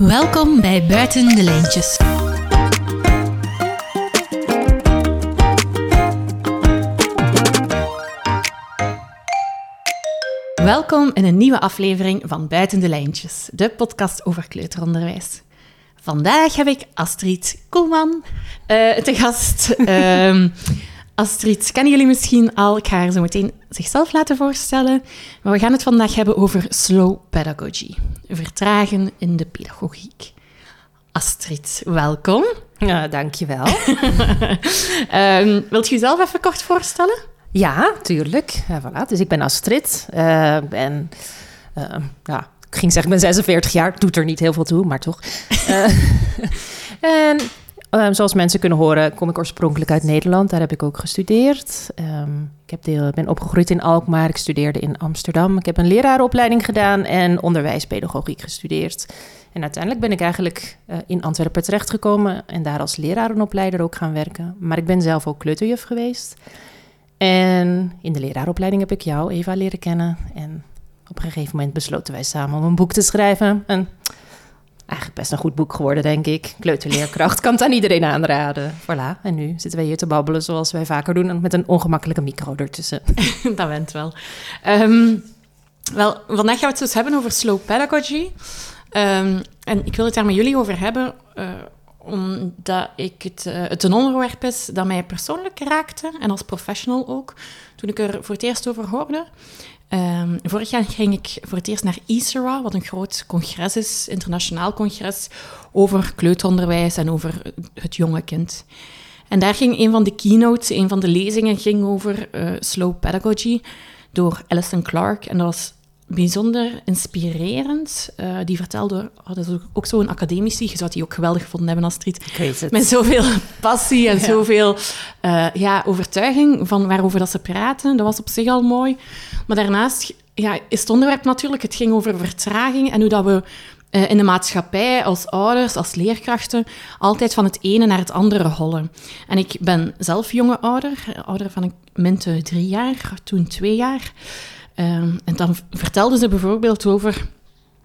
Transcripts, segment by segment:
Welkom bij Buiten de Lijntjes. Welkom in een nieuwe aflevering van Buiten de Lijntjes, de podcast over kleuteronderwijs. Vandaag heb ik Astrid Koelman uh, te gast. Uh, Astrid kennen jullie misschien al. Ik ga haar zo meteen zichzelf laten voorstellen. Maar we gaan het vandaag hebben over slow pedagogy. Vertragen in de pedagogiek. Astrid, welkom. Ja, dankjewel. um, wilt je jezelf even kort voorstellen? Ja, tuurlijk. Ja, voilà. Dus ik ben Astrid. Uh, ben, uh, ja, ik ging zeggen, ik ben 46 jaar. Doet er niet heel veel toe, maar toch. uh, en Um, zoals mensen kunnen horen, kom ik oorspronkelijk uit Nederland. Daar heb ik ook gestudeerd. Um, ik heb deel, ben opgegroeid in Alkmaar. Ik studeerde in Amsterdam. Ik heb een leraaropleiding gedaan en onderwijspedagogiek gestudeerd. En uiteindelijk ben ik eigenlijk uh, in Antwerpen terechtgekomen en daar als leraaropleider ook gaan werken. Maar ik ben zelf ook kleuterjuf geweest. En in de leraaropleiding heb ik jou, Eva, leren kennen. En op een gegeven moment besloten wij samen om een boek te schrijven. En eigenlijk best een goed boek geworden, denk ik. Kleuterleerkracht kan het aan iedereen aanraden. Voilà, en nu zitten wij hier te babbelen zoals wij vaker doen... met een ongemakkelijke micro ertussen. Dat went wel. Um, wel, vandaag gaan we het dus hebben over slow pedagogy. Um, en ik wil het daar met jullie over hebben... Uh, omdat ik het, uh, het een onderwerp is dat mij persoonlijk raakte... en als professional ook, toen ik er voor het eerst over hoorde... Um, vorig jaar ging ik voor het eerst naar ISERA, wat een groot congres is, internationaal congres, over kleuteronderwijs en over het jonge kind. En daar ging een van de keynotes, een van de lezingen, ging over uh, slow pedagogy door Alison Clark. En dat was bijzonder inspirerend. Uh, die vertelde, oh, dat is ook zo'n academici, je zou die ook geweldig gevonden hebben, Astrid. Met zoveel passie en ja. zoveel uh, ja, overtuiging van waarover dat ze praten. Dat was op zich al mooi. Maar daarnaast ja, is het onderwerp natuurlijk, het ging over vertraging en hoe dat we uh, in de maatschappij, als ouders, als leerkrachten, altijd van het ene naar het andere hollen. En ik ben zelf jonge ouder, ouder van een minte drie jaar, toen twee jaar. Um, en dan vertelde ze bijvoorbeeld over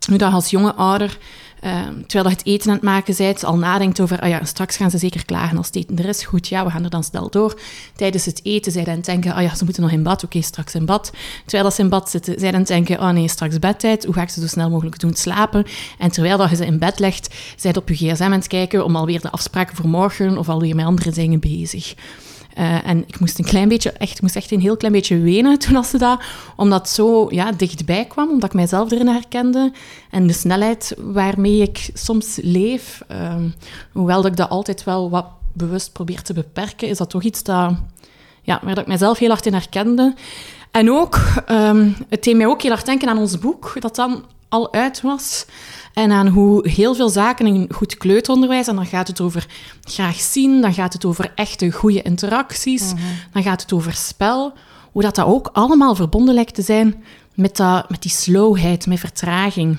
hoe dat als jonge ouder, um, terwijl je het eten aan het maken bent, al nadenkt over, oh ja, straks gaan ze zeker klagen als het eten er is. Goed, ja, we gaan er dan snel door. Tijdens het eten zij dan denken, oh ja, ze moeten nog in bad, oké, straks in bad. Terwijl dat ze in bad zitten, zij dan denken, oh nee, straks bedtijd, hoe ga ik ze zo snel mogelijk doen slapen? En terwijl dat je ze in bed legt, zij op je gsm aan het kijken om alweer de afspraken voor morgen of alweer met andere dingen bezig. Uh, en ik moest een klein beetje, echt, moest echt een heel klein beetje wenen toen als ze dat, omdat het zo ja, dichtbij kwam, omdat ik mijzelf erin herkende. En de snelheid waarmee ik soms leef, um, hoewel dat ik dat altijd wel wat bewust probeer te beperken, is dat toch iets dat, ja, waar dat ik mijzelf heel hard in herkende. En ook, um, het deed mij ook heel hard denken aan ons boek, dat dan al uit was. En aan hoe heel veel zaken in goed kleuteronderwijs, en dan gaat het over graag zien, dan gaat het over echte goede interacties, mm -hmm. dan gaat het over spel, hoe dat, dat ook allemaal verbonden lijkt te zijn met, dat, met die slowheid, met vertraging.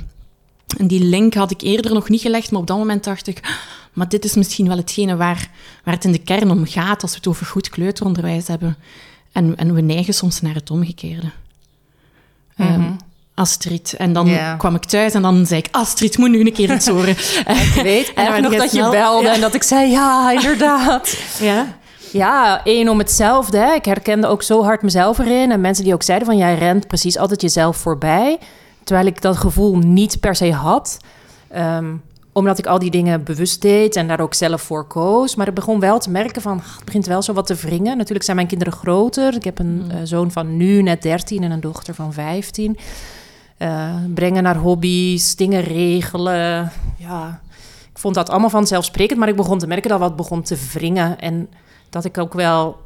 En die link had ik eerder nog niet gelegd, maar op dat moment dacht ik, maar dit is misschien wel hetgene waar, waar het in de kern om gaat als we het over goed kleuteronderwijs hebben. En, en we neigen soms naar het omgekeerde. Mm -hmm. um, Astrid. En dan yeah. kwam ik thuis en dan zei ik, Astrid, moet nu een keer iets horen. ik weet en nog dat je belde ja. en dat ik zei, ja, inderdaad. ja. Ja, één om hetzelfde. Hè. Ik herkende ook zo hard mezelf erin. En mensen die ook zeiden van, jij rent precies altijd jezelf voorbij. Terwijl ik dat gevoel niet per se had. Um, omdat ik al die dingen bewust deed en daar ook zelf voor koos. Maar ik begon wel te merken van, het begint wel zo wat te wringen. Natuurlijk zijn mijn kinderen groter. Ik heb een mm. uh, zoon van nu net 13 en een dochter van 15. Uh, brengen naar hobby's, dingen regelen. Ja, ik vond dat allemaal vanzelfsprekend, maar ik begon te merken dat wat begon te wringen. En dat ik ook wel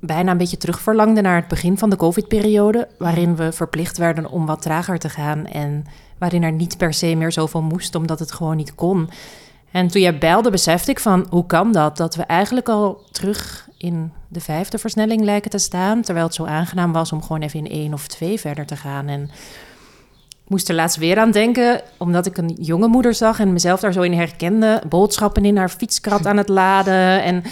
bijna een beetje terugverlangde naar het begin van de COVID-periode, waarin we verplicht werden om wat trager te gaan en waarin er niet per se meer zoveel moest, omdat het gewoon niet kon. En toen jij belde, besefte ik van hoe kan dat? Dat we eigenlijk al terug in de vijfde versnelling lijken te staan, terwijl het zo aangenaam was om gewoon even in één of twee verder te gaan. En moest er laatst weer aan denken, omdat ik een jonge moeder zag en mezelf daar zo in herkende. Boodschappen in haar fietskrat aan het laden. En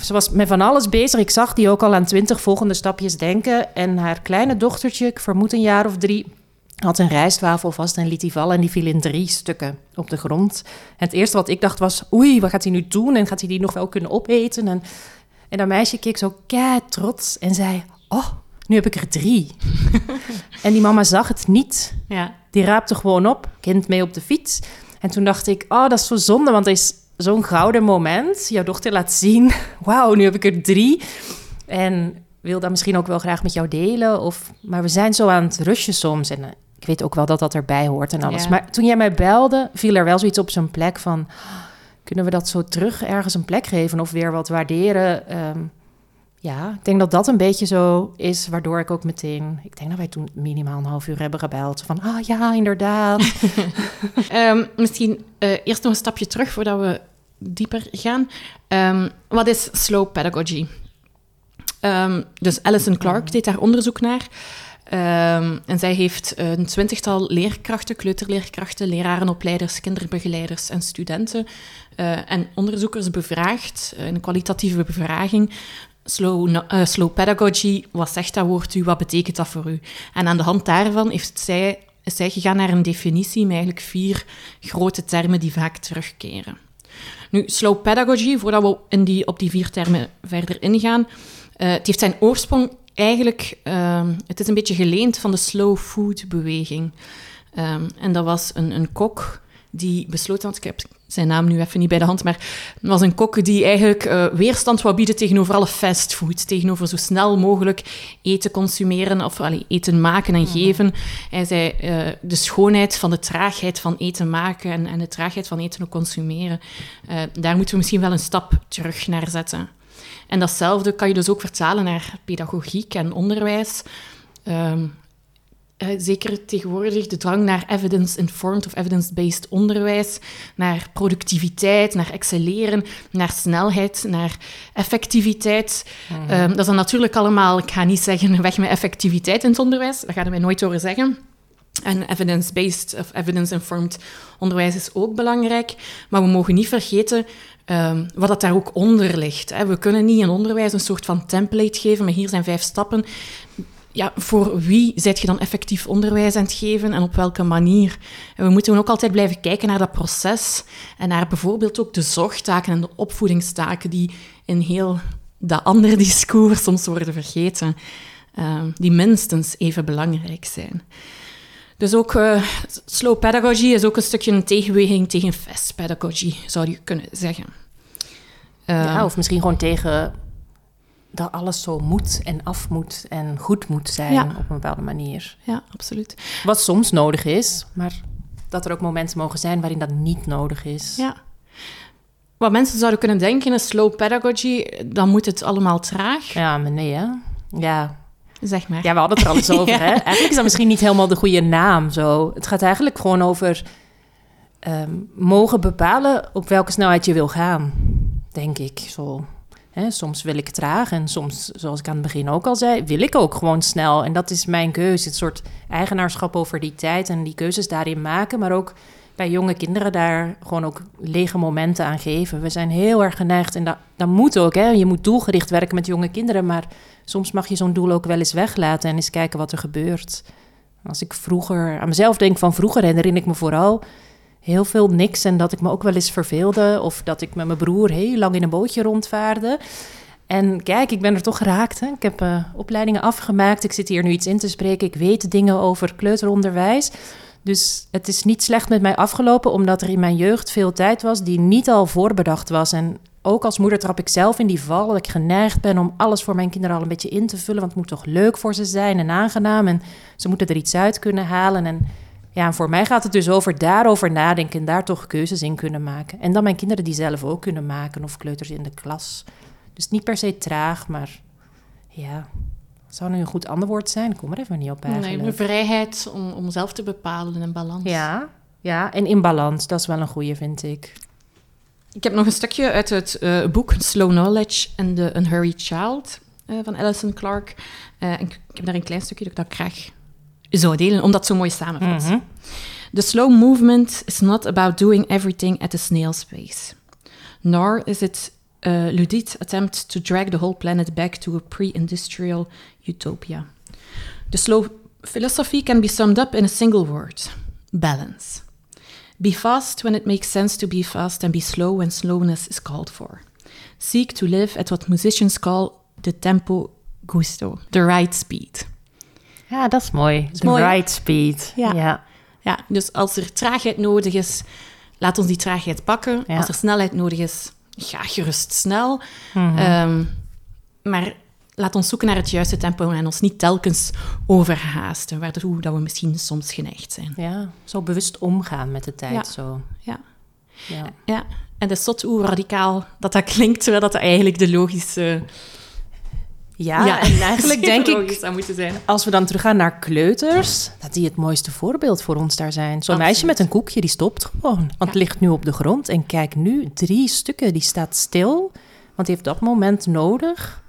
ze was met van alles bezig. Ik zag die ook al aan twintig volgende stapjes denken. En haar kleine dochtertje, ik vermoed een jaar of drie, had een rijstwafel vast en liet die vallen en die viel in drie stukken op de grond. Het eerste wat ik dacht was, oei, wat gaat hij nu doen? En gaat hij die nog wel kunnen opeten? En, en dat meisje keek zo kei trots en zei, oh, nu heb ik er drie. en die mama zag het niet. Ja. Die raapte gewoon op, kind mee op de fiets. En toen dacht ik, oh, dat is zo zonde, want het is zo'n gouden moment. Jouw dochter laat zien, wauw, nu heb ik er drie. En wil dat misschien ook wel graag met jou delen. Of, maar we zijn zo aan het rushen soms. En eh, ik weet ook wel dat dat erbij hoort en alles. Ja. Maar toen jij mij belde, viel er wel zoiets op zijn plek van... Kunnen we dat zo terug ergens een plek geven of weer wat waarderen? Ehm, ja, ik denk dat dat een beetje zo is, waardoor ik ook meteen... Ik denk dat wij toen minimaal een half uur hebben gebeld. Van, ah ja, inderdaad. Ehm, misschien eh, eerst nog een stapje terug voordat we dieper gaan. Ehm, wat is slow pedagogy? Ehm, dus Alison Clark deed daar onderzoek naar. En zij heeft een twintigtal leerkrachten, kleuterleerkrachten, lerarenopleiders, kinderbegeleiders en studenten eh, en onderzoekers bevraagd eh, in een kwalitatieve bevraging. Slow, eh, slow pedagogy, wat zegt dat woord u, wat betekent dat voor u? En aan de hand daarvan heeft zij, is zij gegaan naar een definitie met eigenlijk vier grote termen die vaak terugkeren. Nu, slow pedagogy, voordat we in die, op die vier termen verder ingaan, eh, het heeft zijn oorsprong eigenlijk, ehm, het is een beetje geleend van de slow food beweging. Ehm, en dat was een, een kok die besloten had, ik heb zijn naam nu even niet bij de hand, maar het was een kok die eigenlijk eh, weerstand wou bieden tegenover alle fastfood, tegenover zo snel mogelijk eten consumeren of allee, eten maken en geven. Hij zei, eh, de schoonheid van de traagheid van eten maken en, en de traagheid van eten ook consumeren, eh, daar moeten we misschien wel een stap terug naar zetten. En datzelfde kan je dus ook vertalen naar pedagogiek en onderwijs. Ehm, eh, zeker tegenwoordig de drang naar evidence-informed of evidence-based onderwijs, naar productiviteit, naar excelleren, naar snelheid, naar effectiviteit. Ehm, dat is dan natuurlijk allemaal, ik ga niet zeggen weg met effectiviteit in het onderwijs, dat gaan wij nooit horen zeggen. En evidence-based of evidence-informed onderwijs is ook belangrijk. Maar we mogen niet vergeten ehm, wat dat daar ook onder ligt. Hè. We kunnen niet in onderwijs een soort van template geven, maar hier zijn vijf stappen. Ja, voor wie zet je dan effectief onderwijs aan het geven en op welke manier? En we moeten ook altijd blijven kijken naar dat proces en naar bijvoorbeeld ook de zorgtaken en de opvoedingstaken die in heel dat andere discours soms worden vergeten, ehm, die minstens even belangrijk zijn. Dus ook uh, slow pedagogy is ook een stukje een tegenbeweging tegen fast pedagogy, zou je kunnen zeggen. Uh, ja, of misschien gewoon tegen dat alles zo moet en af moet en goed moet zijn Ja. op een bepaalde manier. Ja, absoluut. Wat soms nodig is, maar dat er ook momenten mogen zijn waarin dat niet nodig is. Ja. Wat mensen zouden kunnen denken is slow pedagogy, dan moet het allemaal traag. Ja, maar nee, hè? Ja. Zeg maar. ja, we hadden het er al eens over, Ja. hè? Eigenlijk is dat misschien niet helemaal de goede naam, zo. Het gaat eigenlijk gewoon over ehm, mogen bepalen op welke snelheid je wil gaan, denk ik. Zo. Soms wil ik traag en soms, zoals ik aan het begin ook al zei, wil ik ook gewoon snel. En dat is mijn keuze. Het soort eigenaarschap over die tijd en die keuzes daarin maken, maar ook bij jonge kinderen daar gewoon ook lege momenten aan geven. We zijn heel erg geneigd en dat, dat moet ook. Hè? Je moet doelgericht werken met jonge kinderen, maar soms mag je zo'n doel ook wel eens weglaten en eens kijken wat er gebeurt. Als ik vroeger aan mezelf denk van vroeger, herinner ik me vooral heel veel niks en dat ik me ook wel eens verveelde of dat ik met mijn broer heel lang in een bootje rondvaarde. En kijk, ik ben er toch geraakt. Hè? Ik heb eh, opleidingen afgemaakt. Ik zit hier nu iets in te spreken. Ik weet dingen over kleuteronderwijs. Dus het is niet slecht met mij afgelopen, omdat er in mijn jeugd veel tijd was die niet al voorbedacht was. En ook als moeder trap ik zelf in die val dat ik geneigd ben om alles voor mijn kinderen al een beetje in te vullen. Want het moet toch leuk voor ze zijn en aangenaam. En ze moeten er iets uit kunnen halen. En ja, en voor mij gaat het dus over daarover nadenken en daar toch keuzes in kunnen maken. En dan mijn kinderen die zelf ook kunnen maken of kleuters in de klas. Dus niet per se traag, maar ja, zou nu een goed antwoord zijn? Ik kom er even niet op eigenlijk. Nee, de vrijheid om, om zelf te bepalen in een balans. Ja, ja, en in balans, dat is wel een goede, vind ik. Ik heb nog een stukje uit het eh, boek Slow Knowledge and the Unhurried Child eh, van Alison Clark. Eh, en ik, ik heb daar een klein stukje dat ik dat graag zou delen, omdat het zo mooi samenvat. Mhm. The slow movement is not about doing everything at a snail's pace, nor is it a Ludite attempt to drag the whole planet back to a pre-industrial utopia. De slow philosophy can be summed up in a single word balance. Be fast when it makes sense to be fast, and be slow when slowness is called for. Seek to live at what musicians call the tempo gusto, the right speed. Ja, dat is mooi. Hè? right speed. Ja. ja. Ja, dus als er traagheid nodig is, laat ons die traagheid pakken. Ja. Als er snelheid nodig is, ga gerust snel. Mhm. Ehm, maar laat ons zoeken naar het juiste tempo en ons niet telkens overhaasten, waardoor dat we misschien soms geneigd zijn. Ja, zo bewust omgaan met de tijd. Ja. Zo. Ja. Ja. Ja, en dat is hoe radicaal dat dat klinkt, terwijl dat eigenlijk de logische... Ja, en eigenlijk denk ik, logisch zou moeten zijn. als we dan teruggaan naar kleuters, dat die het mooiste voorbeeld voor ons daar zijn. Zo'n meisje met een koekje, die stopt gewoon. Want het ligt nu op de grond. En kijk nu, drie stukken, die staat stil. Want die heeft dat moment nodig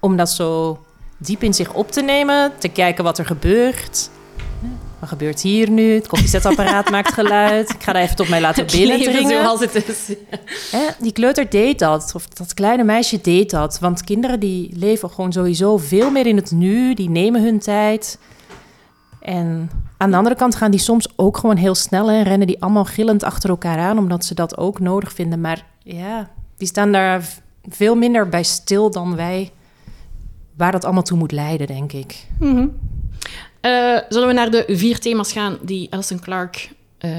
om dat zo diep in zich op te nemen. Te kijken wat er gebeurt. Wat gebeurt hier nu? Het koffiezetapparaat maakt geluid. Ik ga daar even tot mij laten binnendringen. zoals het is. Hè, die kleuter deed dat, of dat kleine meisje deed dat. Want kinderen die leven gewoon sowieso veel meer in het nu, die nemen hun tijd. En aan de andere kant gaan die soms ook gewoon heel snel en rennen die allemaal gillend achter elkaar aan, omdat ze dat ook nodig vinden. Maar ja, die staan daar veel minder bij stil dan wij, waar dat allemaal toe moet leiden, denk ik. Mhm. Eh, zullen we naar de vier thema's gaan die Alison Clark eh,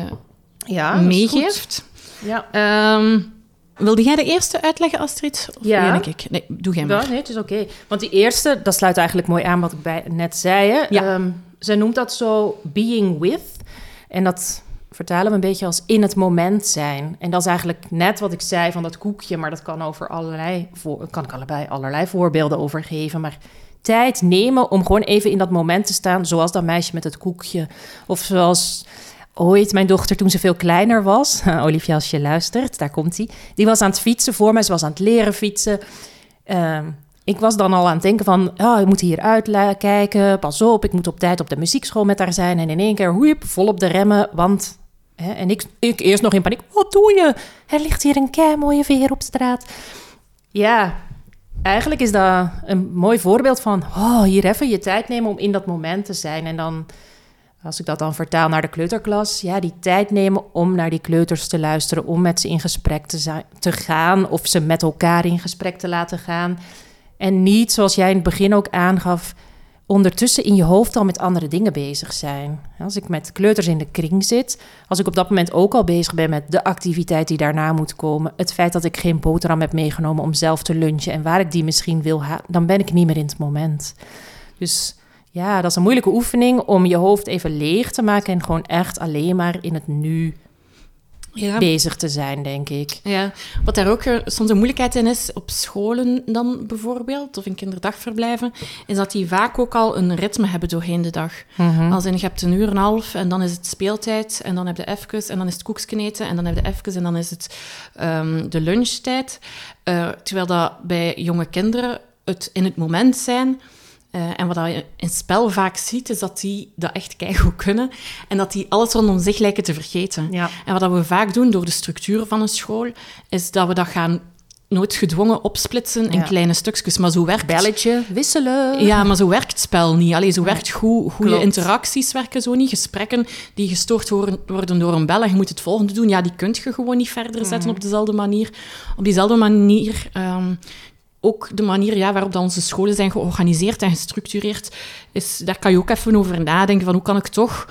Ja, meegeeft? Ja. Ehm, wilde jij de eerste uitleggen, Astrid? Of Ja. begin ik? Nee, doe jij maar. Ja, nee, het is oké. Want die eerste, dat sluit eigenlijk mooi aan wat ik bij, net zei. Hè? Ja. Ehm, zij noemt dat zo being with. En dat vertalen we een beetje als in het moment zijn. En dat is eigenlijk net wat ik zei van dat koekje, maar dat kan over allerlei, voor, kan ik allebei allerlei voorbeelden over geven. Maar tijd nemen om gewoon even in dat moment te staan, zoals dat meisje met het koekje. Of zoals ooit mijn dochter toen ze veel kleiner was. Olivia, als je luistert, daar komt hij. Die was aan het fietsen voor mij, ze was aan het leren fietsen. Ehm, ik was dan al aan het denken van, oh, ik moet hier uitkijken, pas op, ik moet op tijd op de muziekschool met haar zijn. En in één keer, hoep, vol op de remmen, want... Hè, en ik, ik eerst nog in paniek, wat doe je? Er ligt hier een mooie veer op straat. Ja, eigenlijk is dat een mooi voorbeeld van, oh, hier even je tijd nemen om in dat moment te zijn. En dan, als ik dat dan vertaal naar de kleuterklas, ja, die tijd nemen om naar die kleuters te luisteren, om met ze in gesprek te, zijn, te gaan of ze met elkaar in gesprek te laten gaan. En niet, zoals jij in het begin ook aangaf, ondertussen in je hoofd al met andere dingen bezig zijn. Als ik met kleuters in de kring zit, als ik op dat moment ook al bezig ben met de activiteit die daarna moet komen, het feit dat ik geen boterham heb meegenomen om zelf te lunchen en waar ik die misschien wil dan ben ik niet meer in het moment. Dus ja, dat is een moeilijke oefening om je hoofd even leeg te maken en gewoon echt alleen maar in het nu Ja. bezig te zijn, denk ik. Ja, wat daar ook eh, soms een moeilijkheid in is, op scholen dan bijvoorbeeld, of in kinderdagverblijven, is dat die vaak ook al een ritme hebben doorheen de dag. Als in, je hebt een uur en een half en dan is het speeltijd en dan heb je even en dan is het koekjes eten en dan heb je even en dan is het ehm, de lunchtijd. Eh, terwijl dat bij jonge kinderen het in het moment zijn... eh, en wat je in spel vaak ziet, is dat die dat echt keigoed kunnen. En dat die alles rondom zich lijken te vergeten. Ja. En wat dat we vaak doen door de structuur van een school, is dat we dat gaan nooit gedwongen opsplitsen in Ja. kleine stukjes. Maar zo werkt Belletje, wisselen. ja, maar zo werkt het spel niet. Allee, zo werkt goed, goede Klopt. interacties werken zo niet. Gesprekken die gestoord worden, door een bel en je moet het volgende doen, ja, die kun je gewoon niet verder zetten Mhm. op dezelfde manier. Op diezelfde manier, ehm, ook de manier ja, waarop dat onze scholen zijn georganiseerd en gestructureerd, is, daar kan je ook even over nadenken van hoe kan ik toch...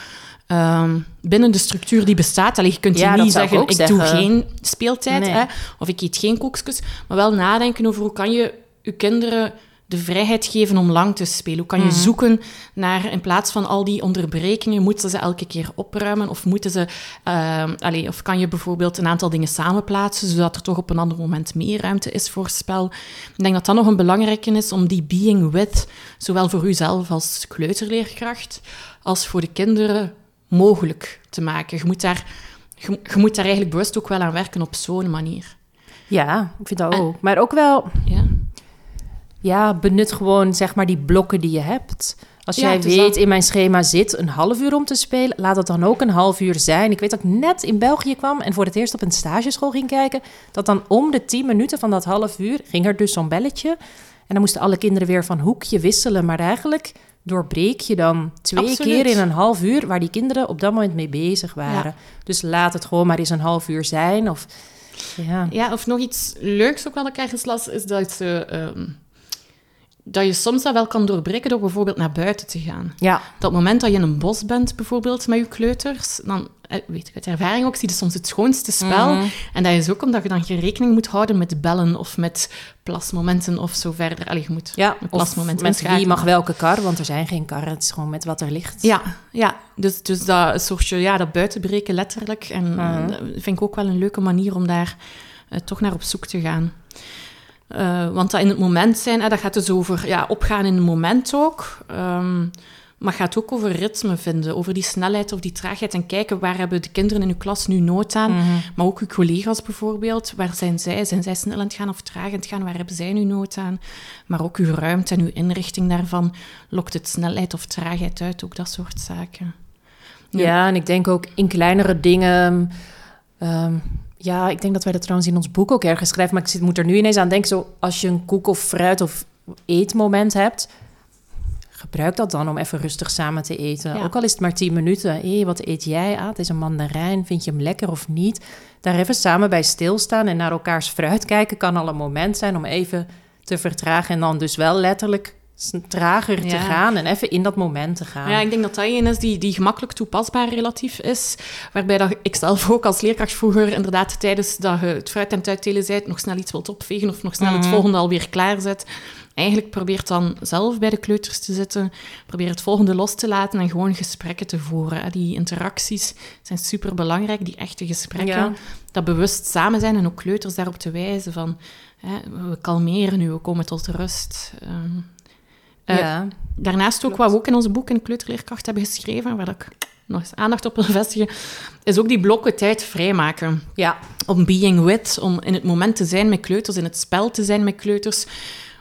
ehm, binnen de structuur die bestaat. Allee, je kunt Ja, niet ik zeggen, ik doe geen speeltijd, Nee. hè, of ik eet geen koekjes, maar wel nadenken over hoe kan je je kinderen de vrijheid geven om lang te spelen. Hoe kan je zoeken naar, in plaats van al die onderbrekingen, moeten ze elke keer opruimen? Of, moeten ze, ehm, allee, of kan je bijvoorbeeld een aantal dingen samenplaatsen, zodat er toch op een ander moment meer ruimte is voor spel? Ik denk dat dat nog een belangrijke is, om die being with, zowel voor uzelf als kleuterleerkracht, als voor de kinderen, mogelijk te maken. Je moet daar, je, je moet daar eigenlijk bewust ook wel aan werken op zo'n manier. Ja, ik vind dat ook. Maar ook wel, Ja. Ja, benut gewoon zeg maar die blokken die je hebt. Als jij weet, wel- in mijn schema zit een half uur om te spelen, laat het dan ook een half uur zijn. Ik weet dat ik net in België kwam en voor het eerst op een stageschool ging kijken, dat dan om de tien minuten van dat half uur ging er dus zo'n belletje. En dan moesten alle kinderen weer van hoekje wisselen, maar eigenlijk doorbreek je dan twee Absoluut. keer in een half uur waar die kinderen op dat moment mee bezig waren. Dus laat het gewoon maar eens een half uur zijn. Of, ja. Ja, of nog iets leuks ook wat ik ergens las, is dat ze... ehm, dat je soms dat wel kan doorbreken door bijvoorbeeld naar buiten te gaan. ja, Dat moment dat je in een bos bent, bijvoorbeeld, met je kleuters, dan eh, weet ik uit ervaring ook, zie je soms het schoonste spel. Mhm. En dat is ook omdat je dan geen rekening moet houden met bellen of met plasmomenten of zo verder. Allee, je moet ja. een Of plasmoment met wie inschakelen. mag welke kar, want er zijn geen karren. Het is gewoon met wat er ligt. Ja, ja. Dus, dus dat soortje, ja, dat buitenbreken letterlijk. En Mhm. dat vind ik ook wel een leuke manier om daar eh, toch naar op zoek te gaan. Eh, want dat in het moment zijn, hè, dat gaat dus over ja, opgaan in het moment ook. Ehm, maar gaat ook over ritme vinden, over die snelheid of die traagheid. En kijken waar hebben de kinderen in uw klas nu nood aan. Mhm. Maar ook uw collega's bijvoorbeeld. Waar zijn zij? Zijn zij snel aan het gaan of traag aan het gaan? Waar hebben zij nu nood aan? Maar ook uw ruimte en uw inrichting daarvan. Lokt het snelheid of traagheid uit? Ook dat soort zaken. Ja, en ik denk ook in kleinere dingen. ehm, ja, ik denk dat wij dat trouwens in ons boek ook ergens schrijven. Maar ik zit, moet er nu ineens aan denken. Zo, als je een koek of fruit of eetmoment hebt. Gebruik dat dan om even rustig samen te eten. Ja. Ook al is het maar 10 minuten. Hé, wat eet jij? Ah, het is een mandarijn. Vind je hem lekker of niet? Daar even samen bij stilstaan en naar elkaars fruit kijken... kan al een moment zijn om even te vertragen... en dan dus wel letterlijk trager te Ja. gaan... en even in dat moment te gaan. Ja, ik denk dat dat een is die, die gemakkelijk toepasbaar relatief is. Waarbij dat ik zelf ook als leerkracht vroeger inderdaad tijdens dat je het fruit aan het uitdelen nog snel iets wilt opvegen of nog snel het Mhm. volgende alweer klaarzet. Eigenlijk probeert dan zelf bij de kleuters te zitten, probeer het volgende los te laten en gewoon gesprekken te voeren. hè. Die interacties zijn super belangrijk, die echte gesprekken. Ja. Dat bewust samen zijn en ook kleuters daarop te wijzen van hè, we kalmeren nu, we komen tot rust. Ehm, eh, ja. Daarnaast ook, wat we ook in onze boek in Kleuterleerkracht hebben geschreven, waar ik nog eens aandacht op wil vestigen, is ook die blokken tijd vrijmaken. ja. Om being with, om in het moment te zijn met kleuters, in het spel te zijn met kleuters,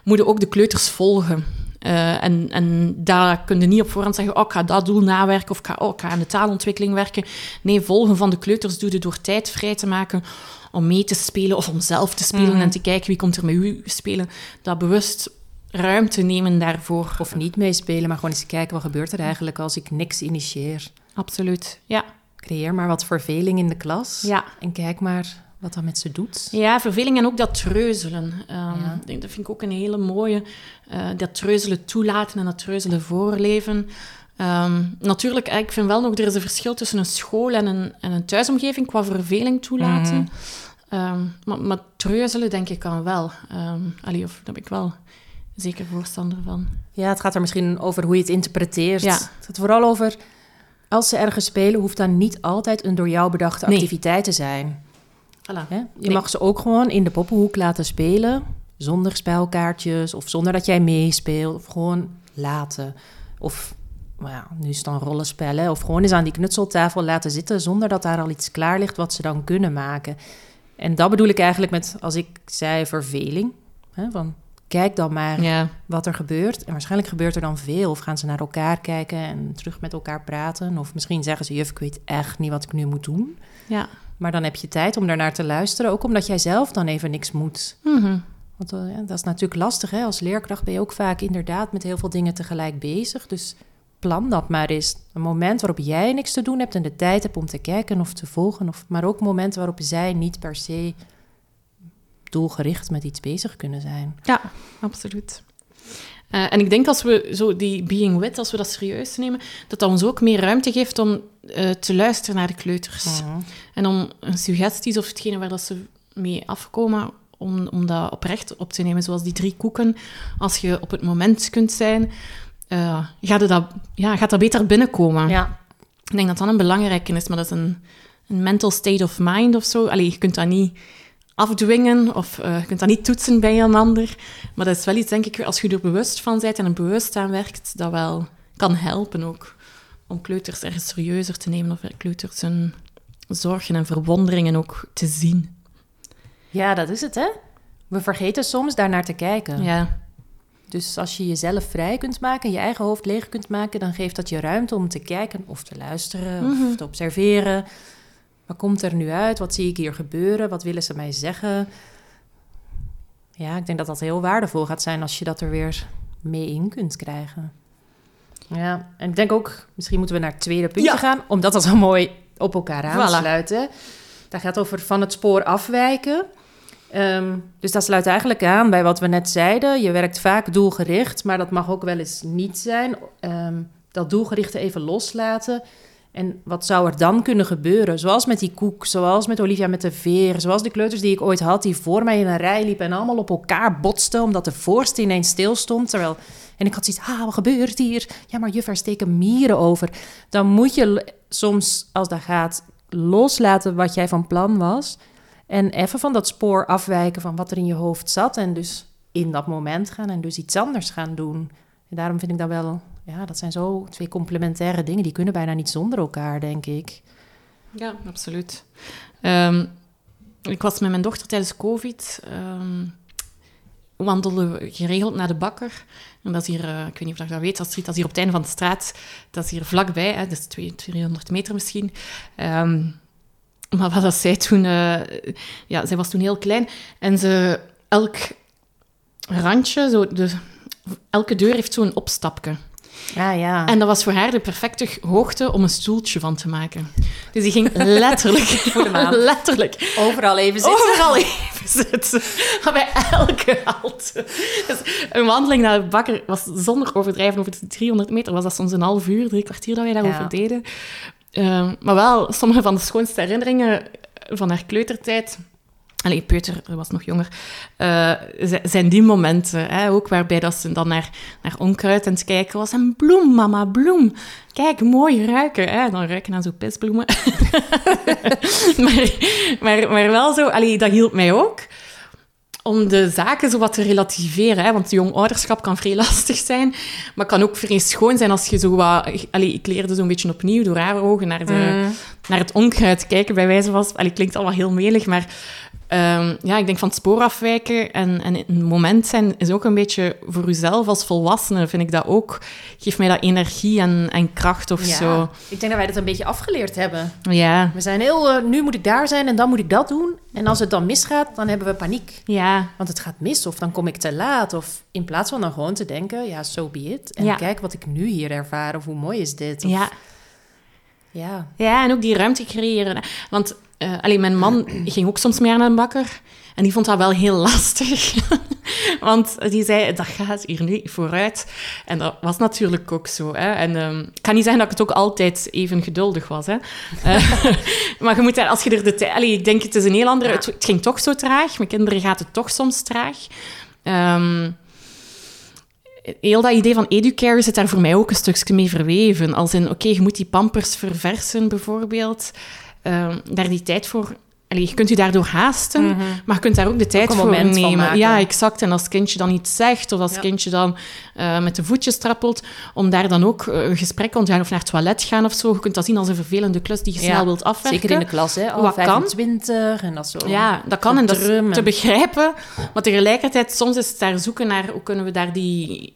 moeten ook de kleuters volgen. Eh, en, en daar kun je niet op voorhand zeggen, oh, ik ga dat doel nawerken of ik ga, oh, ik ga aan de taalontwikkeling werken. Nee, volgen van de kleuters doe je door tijd vrij te maken om mee te spelen of om zelf te spelen Mhm. en te kijken wie komt er met u spelen. Dat bewust ruimte nemen daarvoor. Of niet meespelen, maar gewoon eens kijken wat gebeurt er eigenlijk als ik niks initieer. Absoluut, ja. Creëer maar wat verveling in de klas. Ja. En kijk maar wat dat met ze doet. Ja, verveling en ook dat treuzelen. Ja. ik denk, dat vind ik ook een hele mooie. eh, dat treuzelen toelaten en dat treuzelen voorleven. Ehm, natuurlijk, eh, ik vind wel nog, er is een verschil tussen een school en een, en een thuisomgeving qua verveling toelaten. Mhm. Ehm, maar, maar treuzelen denk ik kan wel. Allee, of daar ben ik wel zeker voorstander van. Ja, het gaat er misschien over hoe je het interpreteert. Ja. Het gaat vooral over, als ze ergens spelen, hoeft dat niet altijd een door jou bedachte Nee. activiteit te zijn. Je Nee. mag ze ook gewoon in de poppenhoek laten spelen, zonder spelkaartjes of zonder dat jij meespeelt. Of gewoon laten. Of, nou ja, nu is het dan rollenspellen. Of gewoon eens aan die knutseltafel laten zitten zonder dat daar al iets klaar ligt wat ze dan kunnen maken. En dat bedoel ik eigenlijk met, als ik zei verveling. Hè, van, kijk dan maar Ja. wat er gebeurt. En waarschijnlijk gebeurt er dan veel. Of gaan ze naar elkaar kijken en terug met elkaar praten. Of misschien zeggen ze, juf, ik weet echt niet wat ik nu moet doen. Ja. Maar dan heb je tijd om daarnaar te luisteren. Ook omdat jij zelf dan even niks moet. Mhm. Want eh, ja, dat is natuurlijk lastig. Hè? Als leerkracht ben je ook vaak inderdaad met heel veel dingen tegelijk bezig. Dus plan dat maar eens. Een moment waarop jij niks te doen hebt en de tijd hebt om te kijken of te volgen. Of, maar ook momenten waarop zij niet per se doelgericht met iets bezig kunnen zijn. Ja, absoluut. Eh, en ik denk als we zo die being with, als we dat serieus nemen, dat dat ons ook meer ruimte geeft om eh, te luisteren naar de kleuters. En om een suggesties of hetgene waar dat ze mee afkomen, om, om dat oprecht op te nemen. Zoals die drie koeken. Als je op het moment kunt zijn, eh, gaat, dat, ja, gaat dat beter binnenkomen. Ja, Ik denk dat dat een belangrijke is, maar dat is een, een mental state of mind of zo. Allee, je kunt dat niet afdwingen of eh, je kunt dat niet toetsen bij een ander. Maar dat is wel iets, denk ik, als je er bewust van bent en er bewust aan werkt, dat wel kan helpen ook. Om kleuters ergens serieuzer te nemen of kleuters hun zorgen en verwonderingen ook te zien. ja, dat is het hè. We vergeten soms daarnaar te kijken. Ja, Dus als je jezelf vrij kunt maken, je eigen hoofd leeg kunt maken, dan geeft dat je ruimte om te kijken of te luisteren Mhm. of te observeren. Wat komt er nu uit? Wat zie ik hier gebeuren? Wat willen ze mij zeggen? Ja, ik denk dat dat heel waardevol gaat zijn als je dat er weer mee in kunt krijgen. Ja, en ik denk ook, misschien moeten we naar het tweede puntje Ja. gaan, omdat dat zo mooi op elkaar aansluit. hè. Dat gaat over van het spoor afwijken. Ehm, dus dat sluit eigenlijk aan bij wat we net zeiden. Je werkt vaak doelgericht, maar dat mag ook wel eens niet zijn. Ehm, dat doelgerichte even loslaten. En wat zou er dan kunnen gebeuren? Zoals met die koek, zoals met Olivia met de veer, zoals de kleuters die ik ooit had, die voor mij in een rij liepen en allemaal op elkaar botsten, omdat de voorste ineens stil stond. Terwijl, en ik had zoiets, ah, wat gebeurt hier? Ja, maar juf, er steken mieren over. Dan moet je soms, als dat gaat, loslaten wat jij van plan was. En even van dat spoor afwijken van wat er in je hoofd zat. En dus in dat moment gaan en dus iets anders gaan doen. En daarom vind ik dat wel, ja, dat zijn zo twee complementaire dingen. Die kunnen bijna niet zonder elkaar, denk ik. Ja, absoluut. Ehm, ik was met mijn dochter tijdens COVID. ehm wandelden geregeld naar de bakker. En dat is hier, eh, ik weet niet of je dat weet, is, dat is hier op het einde van de straat. Dat is hier vlakbij, hè, is 200, 300 meter misschien. Ehm, maar wat dat zij toen... eh, ja, zij was toen heel klein. En ze... Elk randje, zo de, elke deur heeft zo'n opstapje. Ah ja. En dat was voor haar de perfecte hoogte om een stoeltje van te maken. Dus die ging letterlijk, letterlijk overal even zitten. overal even zitten. Bij elke halte. Dus een wandeling naar de bakker was zonder overdrijven over de 300 meter. Was dat soms een half uur, drie kwartier dat wij daarover Ja. deden. Ehm, maar wel, sommige van de schoonste herinneringen van haar kleutertijd... Allee, Peuter was nog jonger. eh, zijn die momenten, hè, ook waarbij dat ze dan naar, naar onkruid aan het kijken was. En bloem, mama, bloem. Kijk, mooi ruiken. Hè? Dan ruiken aan zo'n pisbloemen. maar, maar, maar wel zo, allee, dat hielp mij ook om de zaken zo wat te relativeren. Hè? Want jong ouderschap kan vrij lastig zijn, maar kan ook vrij schoon zijn als je zo wat... Allee, ik leerde zo'n beetje opnieuw door haar ogen naar, de, naar het onkruid kijken, bij wijze van... Allee, klinkt allemaal heel melig, maar... ehm, ja, ik denk van het spoor afwijken en, en een moment zijn is ook een beetje voor uzelf als volwassene, vind ik dat ook. Geeft mij dat energie en, en kracht of Ja, zo. ik denk dat wij dat een beetje afgeleerd hebben. Ja, We zijn heel, eh, nu moet ik daar zijn en dan moet ik dat doen. En als het dan misgaat, dan hebben we paniek. ja, Want het gaat mis of dan kom ik te laat. Of in plaats van dan gewoon te denken, ja, so be it. En Ja. kijk wat ik nu hier ervaar of hoe mooi is dit. Of, ja. Ja. Ja, en ook die ruimte creëren. Want eh alleen mijn man ging ook soms meer naar een bakker. En die vond dat wel heel lastig. Want die zei, dat gaat hier niet vooruit. En dat was natuurlijk ook zo. Hè. En ehm, ik kan niet zeggen dat ik het ook altijd even geduldig was. Hè. Eh, maar je moet daar, als je er de tijd... Ik denk, het is een heel andere... Ja. Het, het ging toch zo traag. Mijn kinderen gaat het toch soms traag. Ehm, heel dat idee van educare zit daar voor mij ook een stukje mee verweven. Als in, oké, je moet die pampers verversen, bijvoorbeeld. Ehm, daar die tijd voor... Allee, je kunt je daardoor haasten, maar je kunt daar ook de tijd voor nemen. ja, exact. En als het kindje dan iets zegt, of als het Ja. kindje dan eh, met de voetjes trappelt, om daar dan ook eh, een gesprek rond te gaan of naar het toilet gaan of zo. Je kunt dat zien als een vervelende klus die je Ja, snel wilt afwerken. Zeker in de klas, hè? Al Wat kan? 25 en dat zo. Ja, dat kan en dat is te en- begrijpen. Maar tegelijkertijd, soms is het daar zoeken naar hoe kunnen we daar die,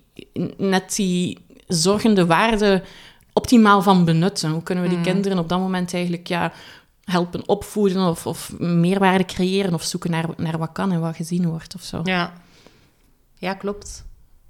net die zorgende waarde optimaal van benutten. Hoe kunnen we die kinderen op dat moment eigenlijk ja, helpen opvoeden of, of meerwaarde creëren of zoeken naar, naar wat kan en wat gezien wordt of zo. Ja, ja klopt.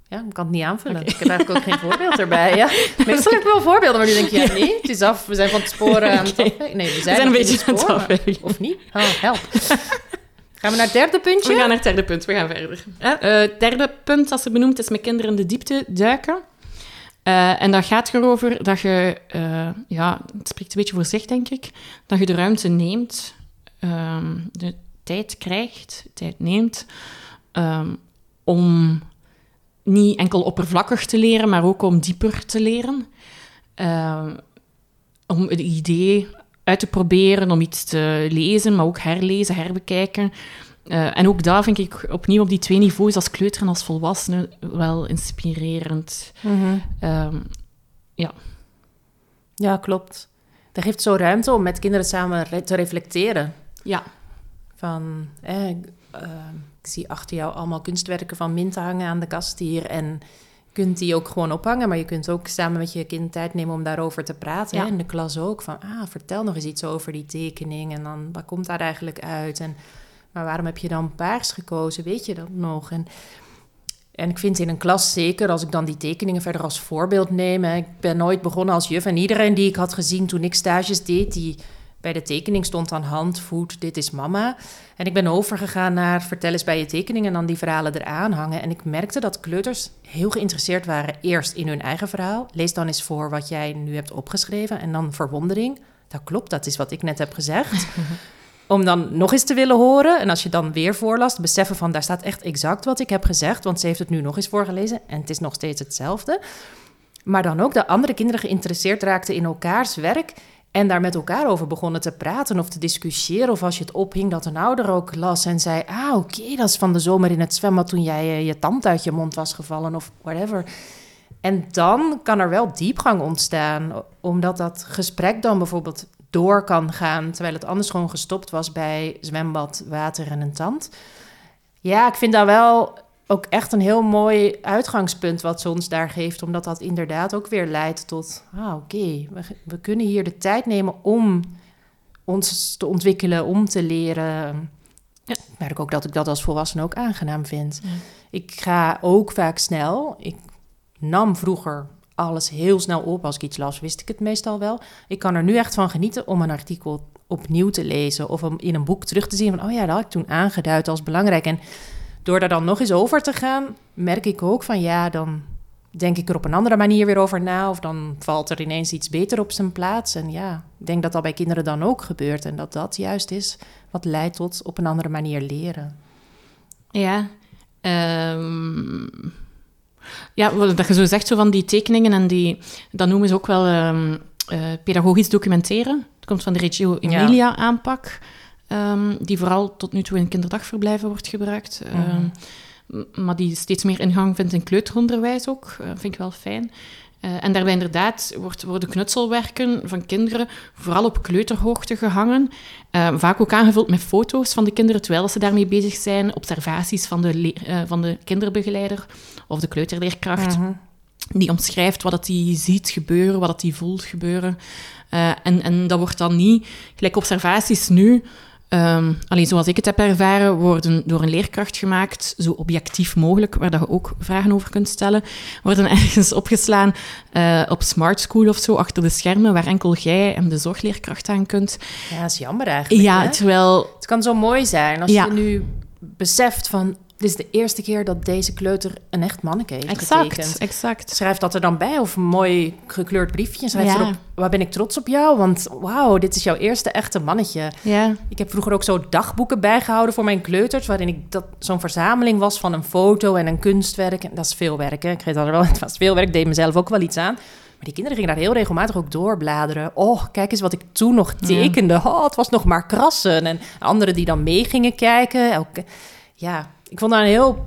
Ja, ik kan het niet aanvullen. Ik heb eigenlijk ook geen voorbeeld erbij. Ja. Meestal heb ik wel voorbeelden, maar nu denk je, ja, nee, het is af. We zijn van het sporen aan het. Nee, we zijn, zijn een beetje spoor, aan het maar-. Of niet? Oh, help. Gaan we naar het derde puntje? We gaan naar het derde punt, we gaan verder. Het derde punt, als ze benoemd is, met kinderen in de diepte duiken. Eh, en dat gaat erover dat je, eh, ja, het spreekt een beetje voor zich, denk ik, dat je de ruimte neemt, ehm, de tijd krijgt, tijd neemt, ehm, om niet enkel oppervlakkig te leren, maar ook om dieper te leren. Ehm, om het idee uit te proberen, om iets te lezen, maar ook herlezen, herbekijken. Eh, en ook daar vind ik opnieuw op die twee niveaus, als kleuter en als volwassene, wel inspirerend. Mhm. Ehm, Ja, klopt. Dat geeft zo ruimte om met kinderen samen re- te reflecteren. ja, Van, eh, ik, ik zie achter jou allemaal kunstwerken van Mint hangen aan de kast hier. En je kunt die ook gewoon ophangen, maar je kunt ook samen met je kind tijd nemen om daarover te praten. Ja. Hè? In de klas ook. Van, ah, vertel nog eens iets over die tekening. En dan, wat komt daar eigenlijk uit? En, maar waarom heb je dan paars gekozen? Weet je dat nog? En En ik vind in een klas zeker, als ik dan die tekeningen verder als voorbeeld neem. Ik ben nooit begonnen als juf. En iedereen die ik had gezien toen ik stages deed, die bij de tekening stond aan hand, voet, dit is mama. En ik ben overgegaan naar vertel eens bij je tekening en dan die verhalen eraan hangen. En ik merkte dat kleuters heel geïnteresseerd waren eerst in hun eigen verhaal. Lees dan eens voor wat jij nu hebt opgeschreven en dan verwondering. Dat klopt, dat is wat ik net heb gezegd. Om dan nog eens te willen horen. En als je dan weer voorlast, beseffen van daar staat echt exact wat ik heb gezegd. Want ze heeft het nu nog eens voorgelezen en het is nog steeds hetzelfde. Maar dan ook dat andere kinderen geïnteresseerd raakten in elkaars werk. En daar met elkaar over begonnen te praten of te discussiëren. Of als je het ophing, dat een ouder ook las en zei: Ah, oké, dat is van de zomer in het zwembad toen jij eh, je tand uit je mond was gevallen of whatever. En dan kan er wel diepgang ontstaan, omdat dat gesprek dan bijvoorbeeld door kan gaan, terwijl het anders gewoon gestopt was bij zwembad, water en een tand. Ja, ik vind dat wel ook echt een heel mooi uitgangspunt wat ze ons daar geeft, omdat dat inderdaad ook weer leidt tot, ah oké, we, we kunnen hier de tijd nemen om ons te ontwikkelen, om te leren. Ja, ik merk ook dat ik dat als volwassene ook aangenaam vind. Ik ga ook vaak snel. Ik nam vroeger alles heel snel op. Als ik iets las, wist ik het meestal wel. Ik kan er nu echt van genieten om een artikel opnieuw te lezen of om in een boek terug te zien van, oh ja, dat had ik toen aangeduid als belangrijk. En door daar dan nog eens over te gaan, merk ik ook van, ja, dan denk ik er op een andere manier weer over na. Of dan valt er ineens iets beter op zijn plaats. En ja, ik denk dat dat bij kinderen dan ook gebeurt. En dat dat juist is wat leidt tot op een andere manier leren. Ja. ehm, ja, dat je zo zegt, zo van die tekeningen en die... Dat noemen ze ook wel ehm, eh, pedagogisch documenteren. Het komt van de Reggio Emilia aanpak. ehm, die vooral tot nu toe in kinderdagverblijven wordt gebruikt. Ehm, m- maar die steeds meer ingang vindt in kleuteronderwijs ook. Eh, vind ik wel fijn. Eh, en daarbij inderdaad wordt, worden knutselwerken van kinderen vooral op kleuterhoogte gehangen. Eh, vaak ook aangevuld met foto's van de kinderen terwijl ze daarmee bezig zijn. Observaties van de, eh, van de kinderbegeleider of de kleuterleerkracht. Die omschrijft wat hij ziet gebeuren, wat hij voelt gebeuren. En, en dat wordt dan niet, gelijk observaties nu, ehm alleen zoals ik het heb ervaren, worden door een leerkracht gemaakt, zo objectief mogelijk, waar dat je ook vragen over kunt stellen, worden ergens opgeslaan eh, op Smart School of zo, achter de schermen, waar enkel jij en de zorgleerkracht aan kunt. Ja, dat is jammer eigenlijk. Ja, hè? terwijl... Het kan zo mooi zijn als Ja. je nu beseft van... Dit is de eerste keer dat deze kleuter een echt manneke heeft Exact, getekend. exact. Schrijf dat er dan bij of een mooi gekleurd briefje. Schrijf Ja. erop, waar ben ik trots op jou? Want wauw, dit is jouw eerste echte mannetje. Ja, Ik heb vroeger ook zo dagboeken bijgehouden voor mijn kleuters... waarin ik dat zo'n verzameling was van een foto en een kunstwerk. En dat is veel werk, hè? Ik weet dat er wel, het was veel werk, deed mezelf ook wel iets aan. Maar die kinderen gingen daar heel regelmatig ook doorbladeren. Oh, kijk eens wat ik toen nog tekende. Oh, het was nog maar krassen. En anderen die dan mee gingen kijken. Elke, ja, ik vond dat een heel,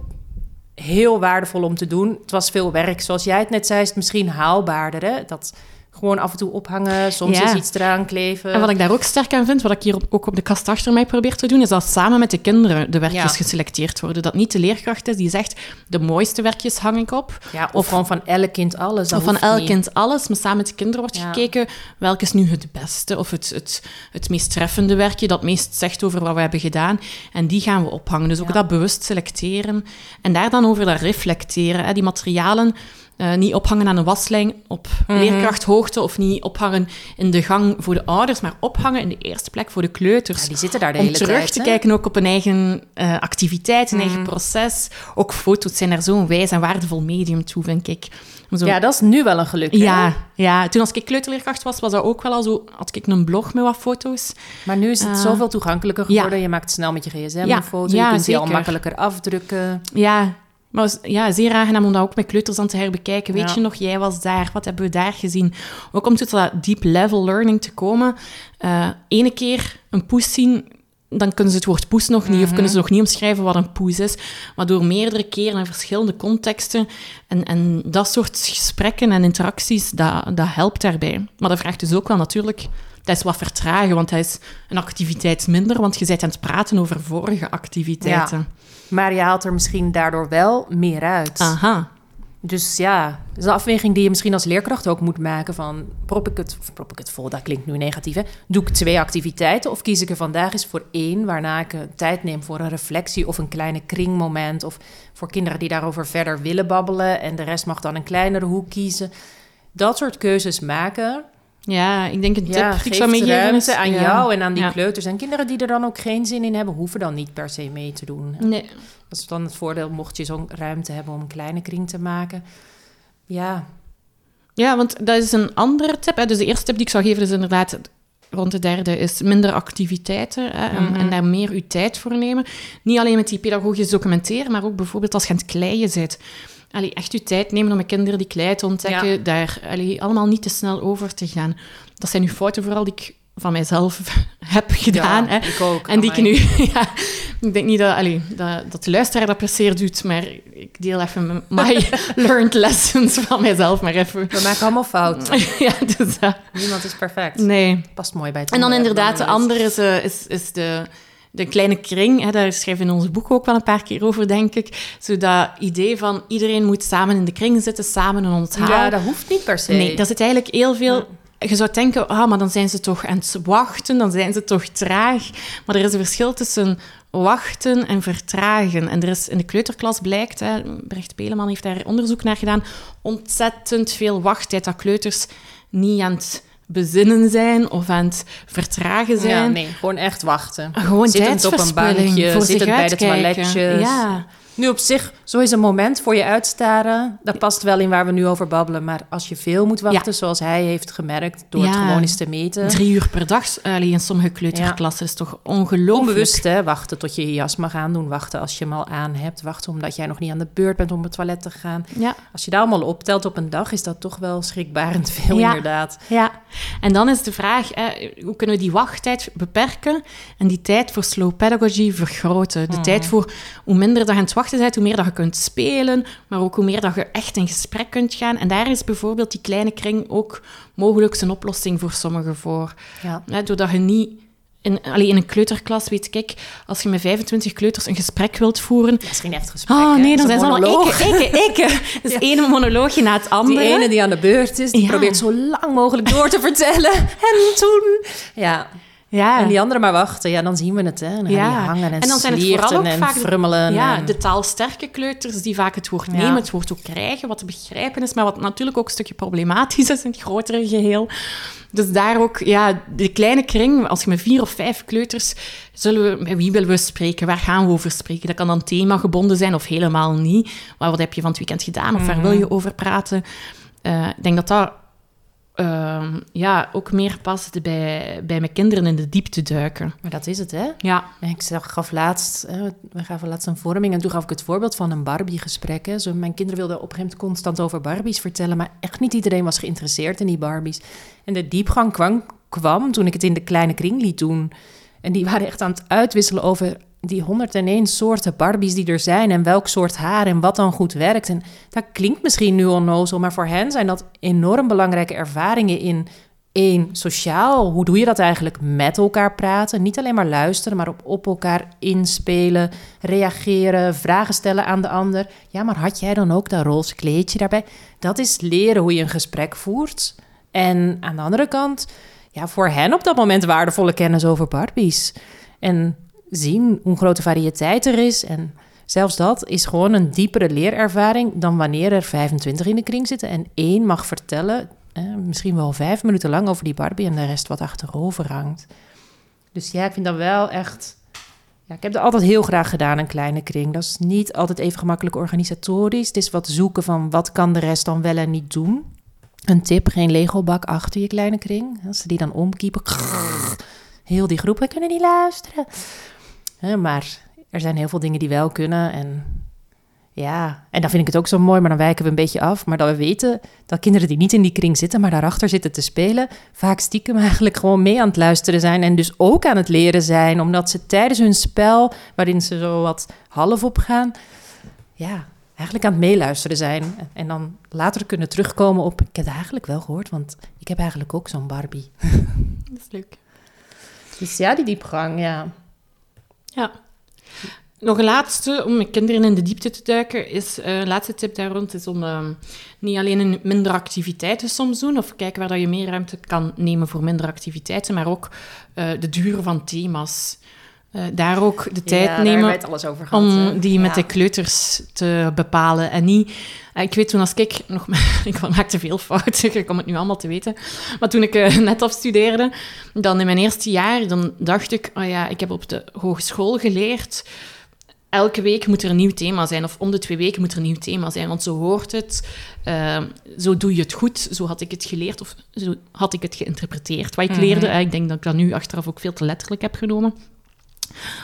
heel waardevol om te doen. Het was veel werk. Zoals jij het net zei, is het misschien haalbaarder. Hè? Dat gewoon af en toe ophangen, soms Ja. eens iets eraan kleven. En wat ik daar ook sterk aan vind, wat ik hier op- ook op de kast achter mij probeer te doen, is dat samen met de kinderen de werkjes Ja. geselecteerd worden. Dat niet de leerkracht is die zegt, de mooiste werkjes hang ik op. ja, of, gewoon van elk kind alles. dat Of van elk niet. kind alles, maar samen met de kinderen wordt gekeken welk is nu het beste of het, het, het meest treffende werkje dat meest zegt over wat we hebben gedaan. En die gaan we ophangen. Dus ook dat bewust selecteren en daar dan over dat reflecteren. Hè. Die materialen eh, niet ophangen aan een waslijn op Mhm. leerkrachthoogte of niet ophangen in de gang voor de ouders, maar ophangen in de eerste plek voor de kleuters. Ja, die zitten daar de Om hele terug tijd. te kijken ook op een eigen eh, activiteit, een Mhm. eigen proces. Ook foto's zijn daar zo'n wijs en waardevol medium toe, vind ik. Zo Ja, dat is nu wel een geluk. hè? ja, ja, toen als ik kleuterleerkracht was, was dat ook wel al zo. Had ik een blog met wat foto's. Maar nu is het Eh, zoveel toegankelijker ja. geworden. Je maakt snel met je gsm Ja, een foto. je kunt die al makkelijker afdrukken. Ja, maar ja, zeer aangenaam om dat ook met kleuters aan te herbekijken. Weet Ja. je nog, jij was daar, wat hebben we daar gezien? Ook om tot dat deep level learning te komen. Eh ene keer een poes zien, dan kunnen ze het woord poes nog niet, of Mhm. kunnen ze nog niet omschrijven wat een poes is. Maar door meerdere keren in verschillende contexten en, en dat soort gesprekken en interacties, dat, dat helpt daarbij. Maar dat vraagt dus ook wel natuurlijk... Dat is wat vertragen, want dat is een activiteit minder, want je bent aan het praten over vorige activiteiten. Maar je haalt er misschien daardoor wel meer uit. Aha. Dus ja, dat is een afweging die je misschien als leerkracht ook moet maken van... prop ik het, of prop ik het vol, dat klinkt nu negatief, hè? Doe ik twee activiteiten of kies ik er vandaag eens voor één... waarna ik tijd neem voor een reflectie of een kleine kringmoment... of voor kinderen die daarover verder willen babbelen... en de rest mag dan een kleinere hoek kiezen. Dat soort keuzes maken... Ja, ik denk een tip Ja, ik zou meegeven is- aan ja. jou en aan die Ja. kleuters. En kinderen die er dan ook geen zin in hebben... hoeven dan niet per se mee te doen. Nee. Dat is dan het voordeel, mocht je zo'n ruimte hebben om een kleine kring te maken. Ja, Ja, want dat is een andere tip. Hè. Dus de eerste tip die ik zou geven is inderdaad rond de derde is minder activiteiten hè, en, Mhm. en daar meer uw tijd voor nemen. Niet alleen met die pedagogisch documenteren, maar ook bijvoorbeeld als je aan het kleien bent. Allee, echt uw tijd nemen om met kinderen die klei te ontdekken, Ja. daar allee, allemaal niet te snel over te gaan. Dat zijn uw fouten vooral die ik van mijzelf heb gedaan. ja, hè. ik ook. En die ik nu... Ja, ik denk niet dat, allee, dat, dat de luisteraar dat per se doet, maar ik deel even mijn- my learned lessons van mijzelf maar even. We maken allemaal fouten. Ja, dus. Niemand is perfect. Nee. Past mooi bij het En dan inderdaad, de andere is, eh, is, is de, de kleine kring. Hè, daar schrijven we in ons boek ook wel een paar keer over, denk ik. Zo dat idee van iedereen moet samen in de kring zitten, samen een onthaal. Ja, dat hoeft niet per se. Nee, daar zit eigenlijk heel veel... Je zou denken, ah, maar dan zijn ze toch aan het wachten, dan zijn ze toch traag. Maar er is een verschil tussen wachten en vertragen. En er is in de kleuterklas blijkt, hè, Brecht Peleman heeft daar onderzoek naar gedaan, ontzettend veel wachttijd dat kleuters niet aan het bezinnen zijn of aan het vertragen zijn. Ja, nee, gewoon echt wachten. Gewoon Zittend op een bankje, voor zittend zich bij de toiletjes. Ja. Nu op zich, zo is een moment voor je uitstaren. Dat past wel in waar we nu over babbelen. Maar als je veel moet wachten, zoals hij heeft gemerkt... door het gewoon eens te meten... Drie uur per dag, allee, in sommige kleuterklassen, is toch ongelooflijk. Onbewust, hè? Wachten tot je je jas mag aandoen. Wachten als je hem al aan hebt. Wachten omdat jij nog niet aan de beurt bent om het toilet te gaan. Als je daar allemaal optelt op een dag, is dat toch wel schrikbarend veel, inderdaad. Ja, en dan is de vraag, hè, hoe kunnen we die wachttijd beperken en die tijd voor slow pedagogy vergroten? De tijd voor hoe minder dat je aan het wachten bent, hoe meer dat je kunt spelen, maar ook hoe meer dat je echt in gesprek kunt gaan. En daar is bijvoorbeeld die kleine kring ook mogelijk een oplossing voor sommigen voor. Ja. Doordat je niet... In, allee, in een kleuterklas weet ik, als je met 25 kleuters een gesprek wilt voeren... Dat is geen echt gesprek, Oh nee, dan zijn ze allemaal monoloog. ikke, ikke, ikke. Dus Ja. één monoloogje na het andere. Die ene die aan de beurt is, die Ja. probeert zo lang mogelijk door te vertellen. En toen... Ja, Ja. en die andere maar wachten. Ja, dan zien we het, hè. En dan gaan die hangen en, en dan zijn het vooral ook en vaak frummelen. ja, en- de taalsterke kleuters die vaak het woord Ja. nemen, het woord ook krijgen, wat te begrijpen is, maar wat natuurlijk ook een stukje problematisch is in het grotere geheel. Dus daar ook, ja, de kleine kring, als je met vier of vijf kleuters, zullen we, met wie willen we spreken? Waar gaan we over spreken? Dat kan dan themagebonden zijn of helemaal niet. Maar wat heb je van het weekend gedaan? Of waar wil je over praten? Eh, ik denk dat dat ehm, ja, ook meer past bij, bij mijn kinderen in de diepte duiken. Maar dat is het, hè. Ja, Ik zag, gaf laatst, hè, we gaven laatst een vorming en toen gaf ik het voorbeeld van een Barbie-gesprek. hè. Zo, mijn kinderen wilden op een gegeven moment constant over Barbies vertellen, maar echt niet iedereen was geïnteresseerd in die Barbies. En de diepgang kwam, kwam toen ik het in de kleine kring liet doen. En die waren echt aan het uitwisselen over die 101 soorten Barbies die er zijn en welk soort haar en wat dan goed werkt. En dat klinkt misschien nu onnozel, maar voor hen zijn dat enorm belangrijke ervaringen in één, sociaal. Hoe doe je dat eigenlijk? Met elkaar praten. Niet alleen maar luisteren, maar op, op elkaar inspelen, reageren, vragen stellen aan de ander. Ja, maar had jij dan ook dat roze kleedje daarbij? Dat is leren hoe je een gesprek voert. En aan de andere kant, ja, voor hen op dat moment waardevolle kennis over Barbies. En zien hoe grote variëteit er is. En zelfs dat is gewoon een diepere leerervaring dan wanneer er 25 in de kring zitten en één mag vertellen, misschien wel vijf minuten lang over die Barbie en de rest wat achterover hangt. Dus ja, ik vind dat wel echt. Ja, ik heb dat altijd heel graag gedaan, een kleine kring. Dat is niet altijd even gemakkelijk organisatorisch. Het is wat zoeken van wat kan de rest dan wel en niet doen. Een tip, geen Lego-bak achter je kleine kring. Als ze die dan omkiepen, heel die groep, kunnen niet luisteren. Hè, maar er zijn heel veel dingen die wel kunnen. En ja, en dan vind ik het ook zo mooi, maar dan wijken we een beetje af. Maar dat we weten dat kinderen die niet in die kring zitten, maar daarachter zitten te spelen, vaak stiekem eigenlijk gewoon mee aan het luisteren zijn. En dus ook aan het leren zijn, omdat ze tijdens hun spel, waarin ze zo wat half opgaan, ja, eigenlijk aan het meeluisteren zijn. En dan later kunnen terugkomen op, ik heb het eigenlijk wel gehoord, want ik heb eigenlijk ook zo'n Barbie. dat is leuk. Dus ja, die diepgang, ja. Ja. nog een laatste, om met kinderen in de diepte te duiken, is uh, een laatste tip daar rond, is om uh, niet alleen een minder activiteiten soms doen, of kijken waar dat je meer ruimte kan nemen voor minder activiteiten, maar ook uh, de duur van thema's. Daar ook de tijd ja, nemen alles over gehad, om die met de kleuters te bepalen. En niet... Ik weet toen als ik nog... ik maakte veel fouten, ik kom het nu allemaal te weten. Maar toen ik net afstudeerde, dan in mijn eerste jaar, dan dacht ik... Oh ja, ik heb op de hogeschool geleerd elke week moet er een nieuw thema zijn, of om de twee weken moet er een nieuw thema zijn, want zo hoort het. Uh, zo doe je het goed, zo had ik het geleerd, of zo had ik het geïnterpreteerd. Wat ik leerde, mm ik denk dat ik dat nu achteraf ook veel te letterlijk heb genomen.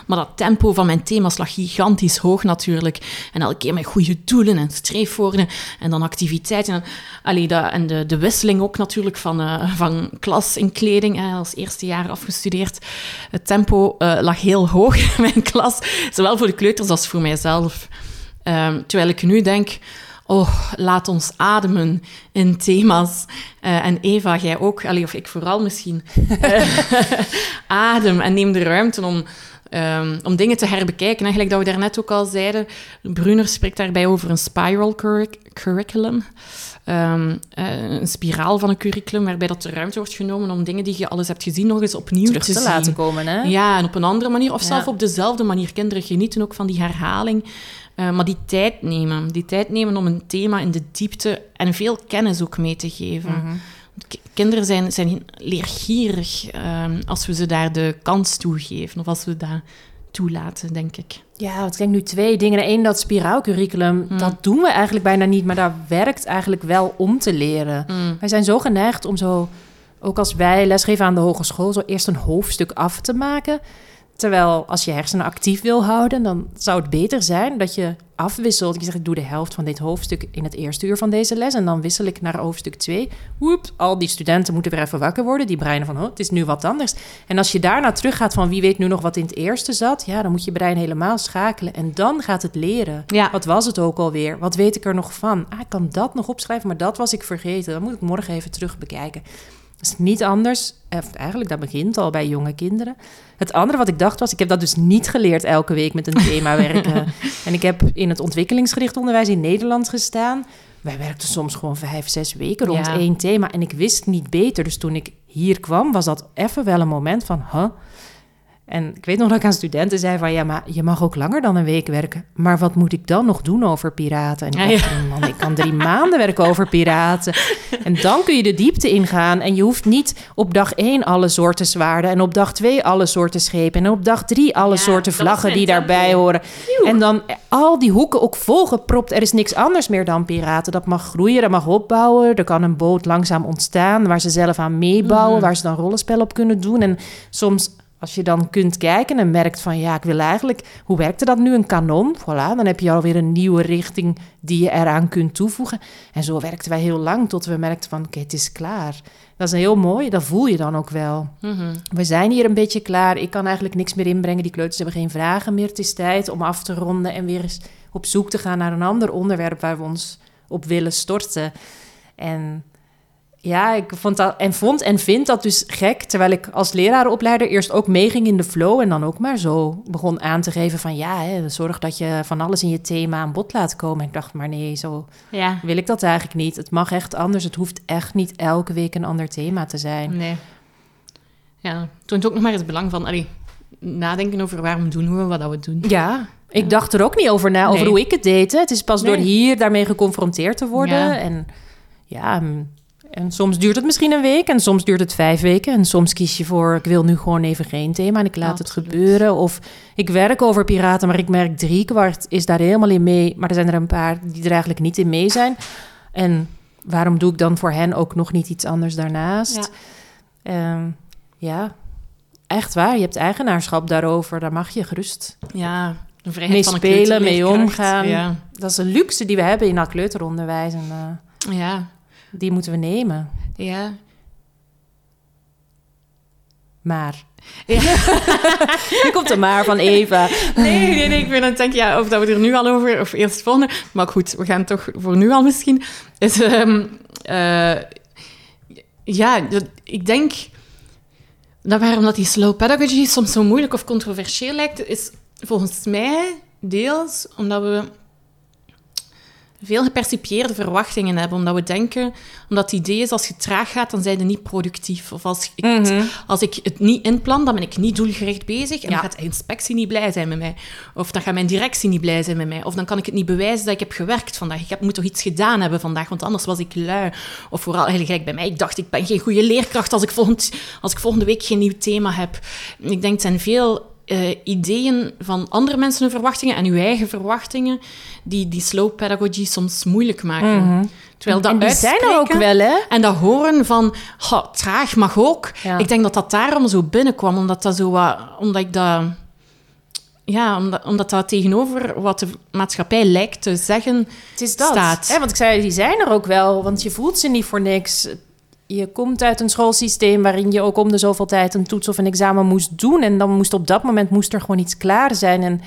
Maar dat tempo van mijn thema's lag gigantisch hoog natuurlijk. En elke keer met goede doelen en streefwoorden en dan activiteiten. En, allee, dat, en de, de wisseling ook natuurlijk van, uh, van klas in kleding. Als eerste jaar afgestudeerd. Het tempo uh, lag heel hoog in mijn klas. Zowel voor de kleuters als voor mijzelf. Um, terwijl ik nu denk... Oh, laat ons ademen in thema's. Uh, en Eva, jij ook, allee, of ik vooral misschien. adem en neem de ruimte om Um, om dingen te herbekijken. Eigenlijk dat we daarnet ook al zeiden, Brunner spreekt daarbij over een spiral curriculum. Um, uh, een spiraal van een curriculum waarbij dat de ruimte wordt genomen om dingen die je alles hebt gezien nog eens opnieuw Terug te, te laten komen. Hè? Ja, en op een andere manier of ja. zelfs op dezelfde manier. Kinderen genieten ook van die herhaling. Uh, maar die tijd nemen. Die tijd nemen om een thema in de diepte en veel kennis ook mee te geven. Mm -hmm. Kinderen zijn, zijn leergierig um, als we ze daar de kans toe geven of als we dat toelaten, denk ik. Ja, want ik denk nu twee dingen. Eén, dat spiraalcurriculum, mm. dat doen we eigenlijk bijna niet, maar daar werkt eigenlijk wel om te leren. Mm. Wij zijn zo geneigd om zo, ook als wij lesgeven aan de hogeschool, zo eerst een hoofdstuk af te maken. Terwijl als je hersenen actief wil houden, dan zou het beter zijn dat je afwisselt. Je zegt, ik doe de helft van dit hoofdstuk in het eerste uur van deze les. En dan wissel ik naar hoofdstuk 2. Woep, al die studenten moeten weer even wakker worden. Die breinen van, oh, het is nu wat anders. En als je daarna teruggaat van wie weet nu nog wat in het eerste zat. Ja, dan moet je brein helemaal schakelen. En dan gaat het leren. Ja. Wat was het ook alweer? Wat weet ik er nog van? Ah, ik kan dat nog opschrijven, maar dat was ik vergeten. Dan moet ik morgen even terug bekijken. Is niet anders. Eigenlijk, dat begint al bij jonge kinderen. Het andere wat ik dacht was, ik heb dat dus niet geleerd elke week met een thema werken. en ik heb in het ontwikkelingsgericht onderwijs in Nederland gestaan. Wij werkten soms gewoon vijf, zes weken rond Ja. één thema. En ik wist niet beter. Dus toen ik hier kwam, was dat even wel een moment van... Huh? En ik weet nog dat ik aan studenten zei van... ja, maar je mag ook langer dan een week werken. Maar wat moet ik dan nog doen over piraten? En ik Ja, dacht, man, ik kan drie maanden werken over piraten. En dan kun je de diepte ingaan. En je hoeft niet op dag één alle soorten zwaarden... en op dag twee alle soorten schepen... en op dag drie alle Ja, soorten vlaggen die daarbij horen. En dan al die hoeken ook volgepropt. Er is niks anders meer dan piraten. Dat mag groeien, dat mag opbouwen. Er kan een boot langzaam ontstaan waar ze zelf aan meebouwen, Mhm. waar ze dan rollenspel op kunnen doen. En soms, als je dan kunt kijken en merkt van ja, ik wil eigenlijk, hoe werkte dat nu? Een kanon? Voilà, dan heb je alweer een nieuwe richting die je eraan kunt toevoegen. En zo werkten wij heel lang tot we merkten van oké, het is klaar. Dat is heel mooi, dat voel je dan ook wel. Mhm. We zijn hier een beetje klaar. Ik kan eigenlijk niks meer inbrengen. Die kleuters hebben geen vragen meer. Het is tijd om af te ronden en weer eens op zoek te gaan naar een ander onderwerp waar we ons op willen storten. En ja, ik vond dat en vond en vind dat dus gek. Terwijl ik als lerarenopleider eerst ook meeging in de flow en dan ook maar zo begon aan te geven van ja, hè, zorg dat je van alles in je thema aan bod laat komen. Ik dacht, maar nee, zo Ja, wil ik dat eigenlijk niet. Het mag echt anders. Het hoeft echt niet elke week een ander thema te zijn. nee. Ja, toont ook nog maar het belang van allee, nadenken over waarom doen we wat we doen. Ja, ik dacht er ook niet over na, over Nee. hoe ik het deed. hè. Het is pas door hier daarmee geconfronteerd te worden. Ja. En ja, mm, en soms duurt het misschien een week en soms duurt het vijf weken. En soms kies je voor, ik wil nu gewoon even geen thema en ik laat Absoluut. het gebeuren. Of ik werk over piraten, maar ik merk drie kwart is daar helemaal in mee. Maar er zijn er een paar die er eigenlijk niet in mee zijn. En waarom doe ik dan voor hen ook nog niet iets anders daarnaast? Ja. Ehm, ja, echt waar. Je hebt eigenaarschap daarover. Daar mag je gerust Ja, de vrijheid mee van spelen, mee omgaan. Ja. Dat is een luxe die we hebben in dat kleuteronderwijs. En eh, Ja, die moeten we nemen. ja. Maar. Ja. Nu komt de maar van Eva. Nee, nee, nee, ik ben aan het denken, ja, of dat we er nu al over, of eerst volgende. Maar goed, we gaan toch voor nu al misschien. Is, ehm, eh, ja, ik denk dat waarom dat die slow pedagogy soms zo moeilijk of controversieel lijkt, is volgens mij deels omdat we veel gepercipieerde verwachtingen hebben. Omdat we denken, omdat het idee is, als je traag gaat, dan zijn je niet productief. Of als ik, Mhm. als ik het niet inplan, dan ben ik niet doelgericht bezig. En Ja. dan gaat de inspectie niet blij zijn met mij. Of dan gaat mijn directie niet blij zijn met mij. Of dan kan ik het niet bewijzen dat ik heb gewerkt vandaag. Ik heb, moet toch iets gedaan hebben vandaag, want anders was ik lui. Of vooral eigenlijk gelijk bij mij. Ik dacht, ik ben geen goede leerkracht als ik, volgend, als ik volgende week geen nieuw thema heb. Ik denk, het zijn veel eh, ideeën van andere mensen hun verwachtingen en uw eigen verwachtingen die die slow pedagogy soms moeilijk maken. Terwijl dat Mhm. en die zijn er ook wel, hè? En dat horen van, "Ha, traag mag ook. Ja. Ik denk dat dat daarom zo binnenkwam, omdat dat zo wat, omdat ik dat... Ja, omdat, omdat dat tegenover wat de maatschappij lijkt te zeggen Het is dat. staat. Hè, want ik zei, die zijn er ook wel, want je voelt ze niet voor niks. Je komt uit een schoolsysteem waarin je ook om de zoveel tijd een toets of een examen moest doen. En dan moest op dat moment moest er gewoon iets klaar zijn. En,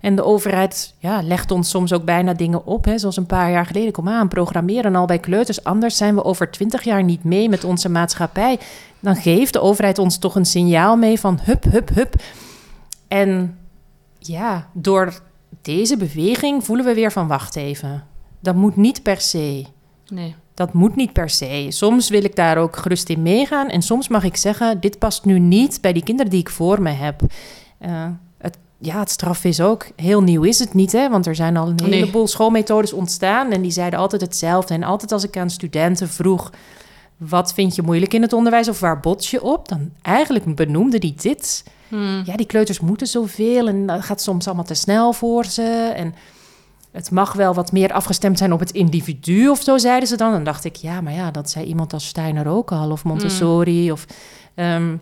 en de overheid ja, legt ons soms ook bijna dingen op. Hè, zoals een paar jaar geleden. Kom aan, programmeren al bij kleuters. Anders zijn we over twintig jaar niet mee met onze maatschappij. Dan geeft de overheid ons toch een signaal mee van hup, hup, hup. En ja, door deze beweging voelen we weer van wacht even. Dat moet niet per se. Nee. Dat moet niet per se. Soms wil ik daar ook gerust in meegaan. En soms mag ik zeggen, dit past nu niet bij die kinderen die ik voor me heb. Eh, het, ja, het straf is ook, heel nieuw is het niet, hè? Want er zijn al een Nee. heleboel schoolmethodes ontstaan. En die zeiden altijd hetzelfde. En altijd als ik aan studenten vroeg, wat vind je moeilijk in het onderwijs? Of waar bots je op? Dan eigenlijk benoemde die dit. Hmm. Ja, die kleuters moeten zoveel en dat gaat soms allemaal te snel voor ze. En het mag wel wat meer afgestemd zijn op het individu of zo, zeiden ze dan. Dan dacht ik, ja, maar ja, dat zei iemand als Steiner ook al, of Montessori. Of, ehm,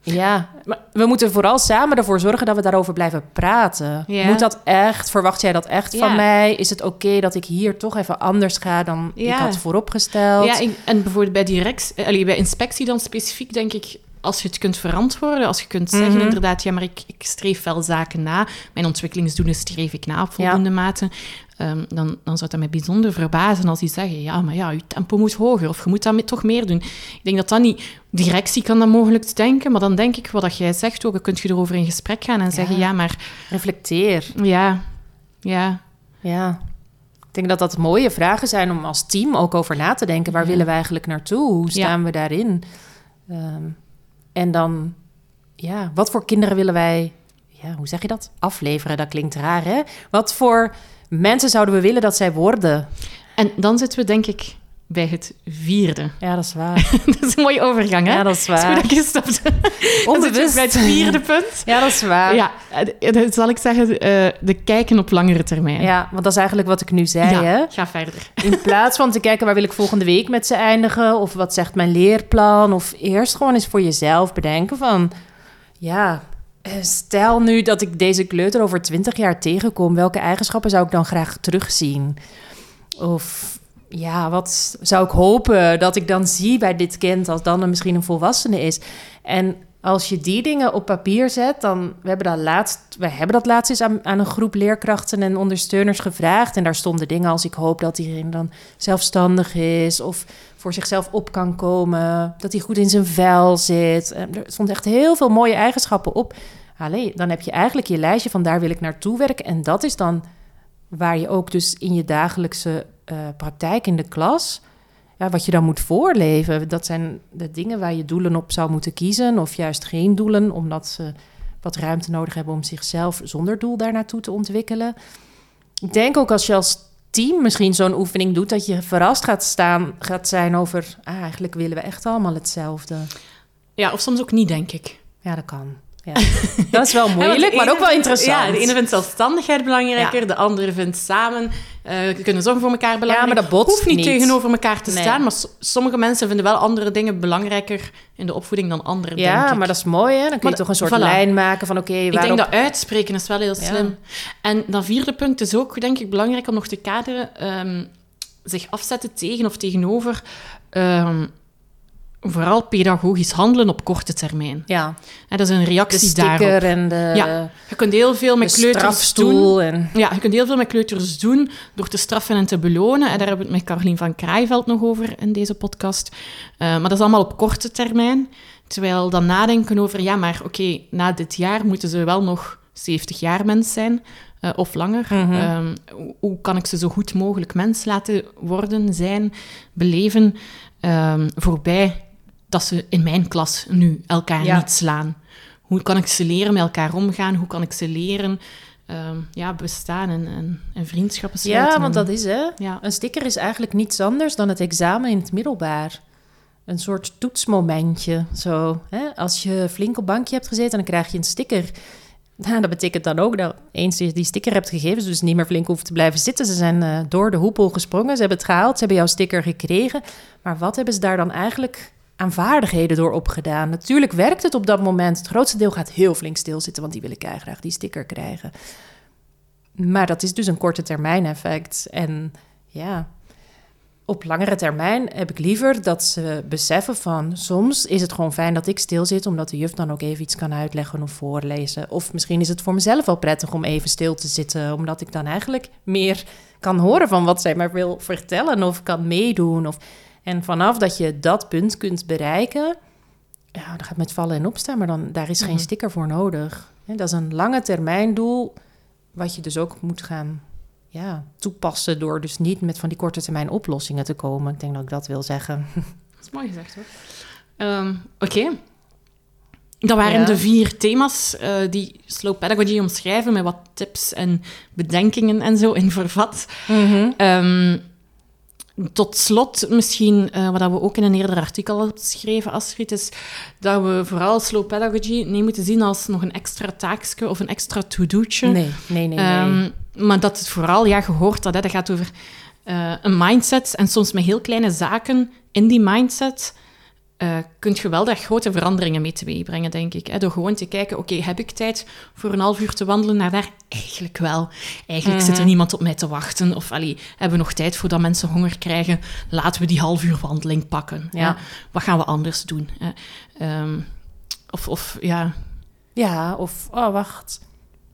ja, maar we moeten vooral samen ervoor zorgen dat we daarover blijven praten. Moet dat echt? Verwacht jij dat echt van mij? Is het oké dat ik hier toch even anders ga dan ik had vooropgesteld? Ja, en bijvoorbeeld bij, direct, bij inspectie dan specifiek, denk ik, als je het kunt verantwoorden, als je kunt zeggen Mhm. inderdaad, ja, maar ik, ik streef wel zaken na, mijn ontwikkelingsdoelen streef ik na op Ja. voldoende mate, ehm, dan, dan zou dat mij bijzonder verbazen als die zeggen, ja, maar ja, je tempo moet hoger, of je moet dat toch meer doen. Ik denk dat dat niet... Directie kan dat mogelijk denken, maar dan denk ik, wat dat jij zegt ook, dan kun je erover in gesprek gaan en zeggen, ja, maar... Reflecteer. Ja, ja, Ja, ik denk dat dat mooie vragen zijn om als team ook over na te denken. Waar Ja. willen we eigenlijk naartoe? Hoe staan we daarin? Ehm, en dan, ja, wat voor kinderen willen wij, ja, hoe zeg je dat? Afleveren, dat klinkt raar, hè? Wat voor mensen zouden we willen dat zij worden? En dan zitten we, denk ik, bij het vierde. Ja, dat is waar. dat is een mooie overgang, hè? Ja, dat is Het is goed waar. dat je Onbewust. bij het vierde punt. Ja, dat is waar. Ja, eh, dat zal ik zeggen, eh, de kijken op langere termijn. Ja, want dat is eigenlijk wat ik nu zei, Ja, hè? ga verder. In plaats van te kijken waar wil ik volgende week met ze eindigen, of wat zegt mijn leerplan, of eerst gewoon eens voor jezelf bedenken van, ja, eh, stel nu dat ik deze kleuter over twintig jaar tegenkom, welke eigenschappen zou ik dan graag terugzien? Of ja, wat zou ik hopen dat ik dan zie bij dit kind als dan er misschien een volwassene is? En als je die dingen op papier zet, dan we hebben dat laatst, we hebben dat laatst eens aan, aan een groep leerkrachten en ondersteuners gevraagd. En daar stonden dingen als ik hoop dat iedereen dan zelfstandig is of voor zichzelf op kan komen, dat hij goed in zijn vel zit. Er stonden echt heel veel mooie eigenschappen op. Allee, dan heb je eigenlijk je lijstje van daar wil ik naartoe werken. En dat is dan waar je ook dus in je dagelijkse eh, praktijk in de klas, ja, wat je dan moet voorleven. Dat zijn de dingen waar je doelen op zou moeten kiezen, of juist geen doelen, omdat ze wat ruimte nodig hebben om zichzelf zonder doel daar naartoe te ontwikkelen. Ik denk ook als je als team misschien zo'n oefening doet, dat je verrast gaat, staan, gaat zijn over, ah, eigenlijk willen we echt allemaal hetzelfde. Ja, of soms ook niet, denk ik. Ja, dat kan. Ja. Dat is wel Ja, moeilijk, maar ook wel interessant. Ja, de ene vindt zelfstandigheid belangrijker, de andere vindt samen eh, kunnen zorgen voor elkaar belangrijk. maar dat botst hoeft niet, niet. tegenover elkaar te Nee. staan, maar sommige mensen vinden wel andere dingen belangrijker in de opvoeding dan anderen, denk Ja, ik. maar dat is mooi, hè? Dan kun je Maar toch een soort voilà. lijn maken van, oké, Ik waarop... denk dat uitspreken is wel heel Ja. slim. En dat vierde punt is ook, denk ik, belangrijk om nog te kaderen. ehm, zich afzetten tegen of tegenover ehm, vooral pedagogisch handelen op korte termijn. Ja, En dat is een de reactie sticker daarop. en de, Ja, Je kunt heel veel de met kleuters doen. En... Ja, je kunt heel veel met kleuters doen door te straffen en te belonen. En daar hebben we het met Carolien van Kraaiveld nog over in deze podcast. Eh, maar dat is allemaal op korte termijn. Terwijl dan nadenken over, ja, maar oké, na dit jaar moeten ze wel nog 70 jaar mens zijn eh, of langer. Mhm. Ehm, hoe, hoe kan ik ze zo goed mogelijk mens laten worden, zijn, beleven, ehm, voorbij dat ze in mijn klas nu elkaar Ja. niet slaan? Hoe kan ik ze leren met elkaar omgaan? Hoe kan ik ze leren ehm, ja, bestaan en, en, en vriendschappen sluiten? Ja, want dat is hè. Ja. Een sticker is eigenlijk niets anders dan het examen in het middelbaar. Een soort toetsmomentje. Zo, hè? Als je flink op bankje hebt gezeten, dan krijg je een sticker. Nou, dat betekent dan ook dat eens je die sticker hebt gegeven, ze dus niet meer flink hoeven te blijven zitten. Ze zijn eh, door de hoepel gesprongen, ze hebben het gehaald, ze hebben jouw sticker gekregen. Maar wat hebben ze daar dan eigenlijk aan vaardigheden door opgedaan? Natuurlijk werkt het op dat moment. Het grootste deel gaat heel flink stilzitten, want die willen kei graag die sticker krijgen. Maar dat is dus een korte termijn effect. En ja, op langere termijn heb ik liever dat ze beseffen van soms is het gewoon fijn dat ik stil zit, omdat de juf dan ook even iets kan uitleggen of voorlezen. Of misschien is het voor mezelf wel prettig om even stil te zitten, omdat ik dan eigenlijk meer kan horen van wat zij mij wil vertellen of kan meedoen. Of... En vanaf dat je dat punt kunt bereiken, ja, dan gaat het met vallen en opstaan, maar dan, daar is geen Mhm. sticker voor nodig. Dat is een lange termijn doel, wat je dus ook moet gaan ja, toepassen door dus niet met van die korte termijn oplossingen te komen. Ik denk dat ik dat wil zeggen. Dat is mooi gezegd hoor. Ehm, Oké. Dat waren Ja. de vier thema's eh, die slow pedagogy omschrijven met wat tips en bedenkingen en zo in vervat. Ehm, tot slot, misschien eh, wat we ook in een eerder artikel hadden geschreven, Astrid, is dat we vooral slow pedagogy niet moeten zien als nog een extra taakje of een extra to-do'tje. Nee, nee, nee. nee. Ehm, maar dat het vooral, ja, gehoord dat, hè, dat gaat over eh, een mindset en soms met heel kleine zaken in die mindset eh kun je wel daar grote veranderingen mee teweeg brengen, denk ik. Hè? Door gewoon te kijken, oké, heb ik tijd voor een half uur te wandelen naar daar? Eigenlijk wel. Eigenlijk zit er Mhm. niemand op mij te wachten. Of allee, hebben we nog tijd voordat mensen honger krijgen? Laten we die half uur wandeling pakken. Ja. Wat gaan we anders doen? Hè? Ehm, of, of ja, Ja, of, oh wacht.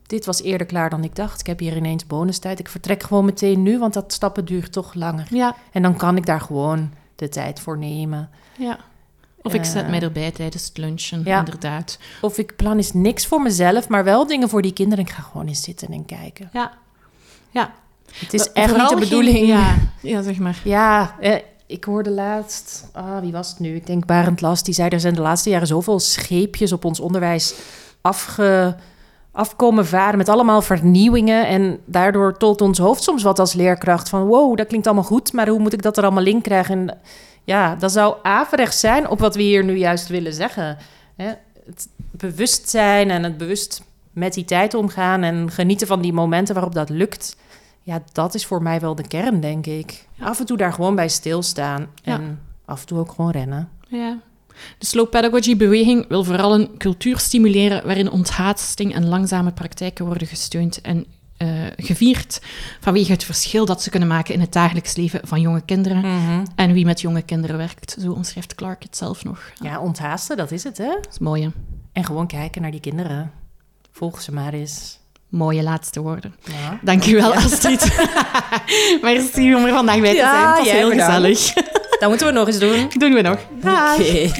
Dit was eerder klaar dan ik dacht. Ik heb hier ineens bonustijd. Ik vertrek gewoon meteen nu, want dat stappen duurt toch langer. ja, En dan kan ik daar gewoon de tijd voor nemen. ja. Of ik zet Eh, mij erbij tijdens het lunchen, ja. inderdaad. Of ik plan eens niks voor mezelf, maar wel dingen voor die kinderen. Ik ga gewoon eens zitten en kijken. Ja. Ja. Het is Eh, echt niet de geen- bedoeling. ja, ja, zeg maar. Ja, eh, ik hoorde laatst, ah, wie was het nu? Ik denk Barend Last, die zei er zijn de laatste jaren zoveel scheepjes op ons onderwijs afge, afkomen varen met allemaal vernieuwingen. En daardoor tolt ons hoofd soms wat als leerkracht van wow, dat klinkt allemaal goed, maar hoe moet ik dat er allemaal in krijgen? En ja, dat zou averechts zijn op wat we hier nu juist willen zeggen. Hè? Het bewustzijn en het bewust met die tijd omgaan en genieten van die momenten waarop dat lukt. Ja, dat is voor mij wel de kern, denk ik. Af en toe daar gewoon bij stilstaan. Ja. En af en toe ook gewoon rennen. Ja. De slow pedagogy beweging wil vooral een cultuur stimuleren waarin onthaasting en langzame praktijken worden gesteund en eh, gevierd vanwege het verschil dat ze kunnen maken in het dagelijks leven van jonge kinderen en wie met jonge kinderen werkt. Zo omschrijft Clark het zelf nog. Ja, onthaasten, dat is het, hè? Dat is mooi, hè? En gewoon kijken naar die kinderen. Volg ze maar eens. Mooie laatste woorden. Ja. Dankjewel, Astrid. Merci om er vandaag bij te Ja, zijn. Het was heel bedankt. gezellig. Dat moeten we nog eens doen. Doen we nog. Oké.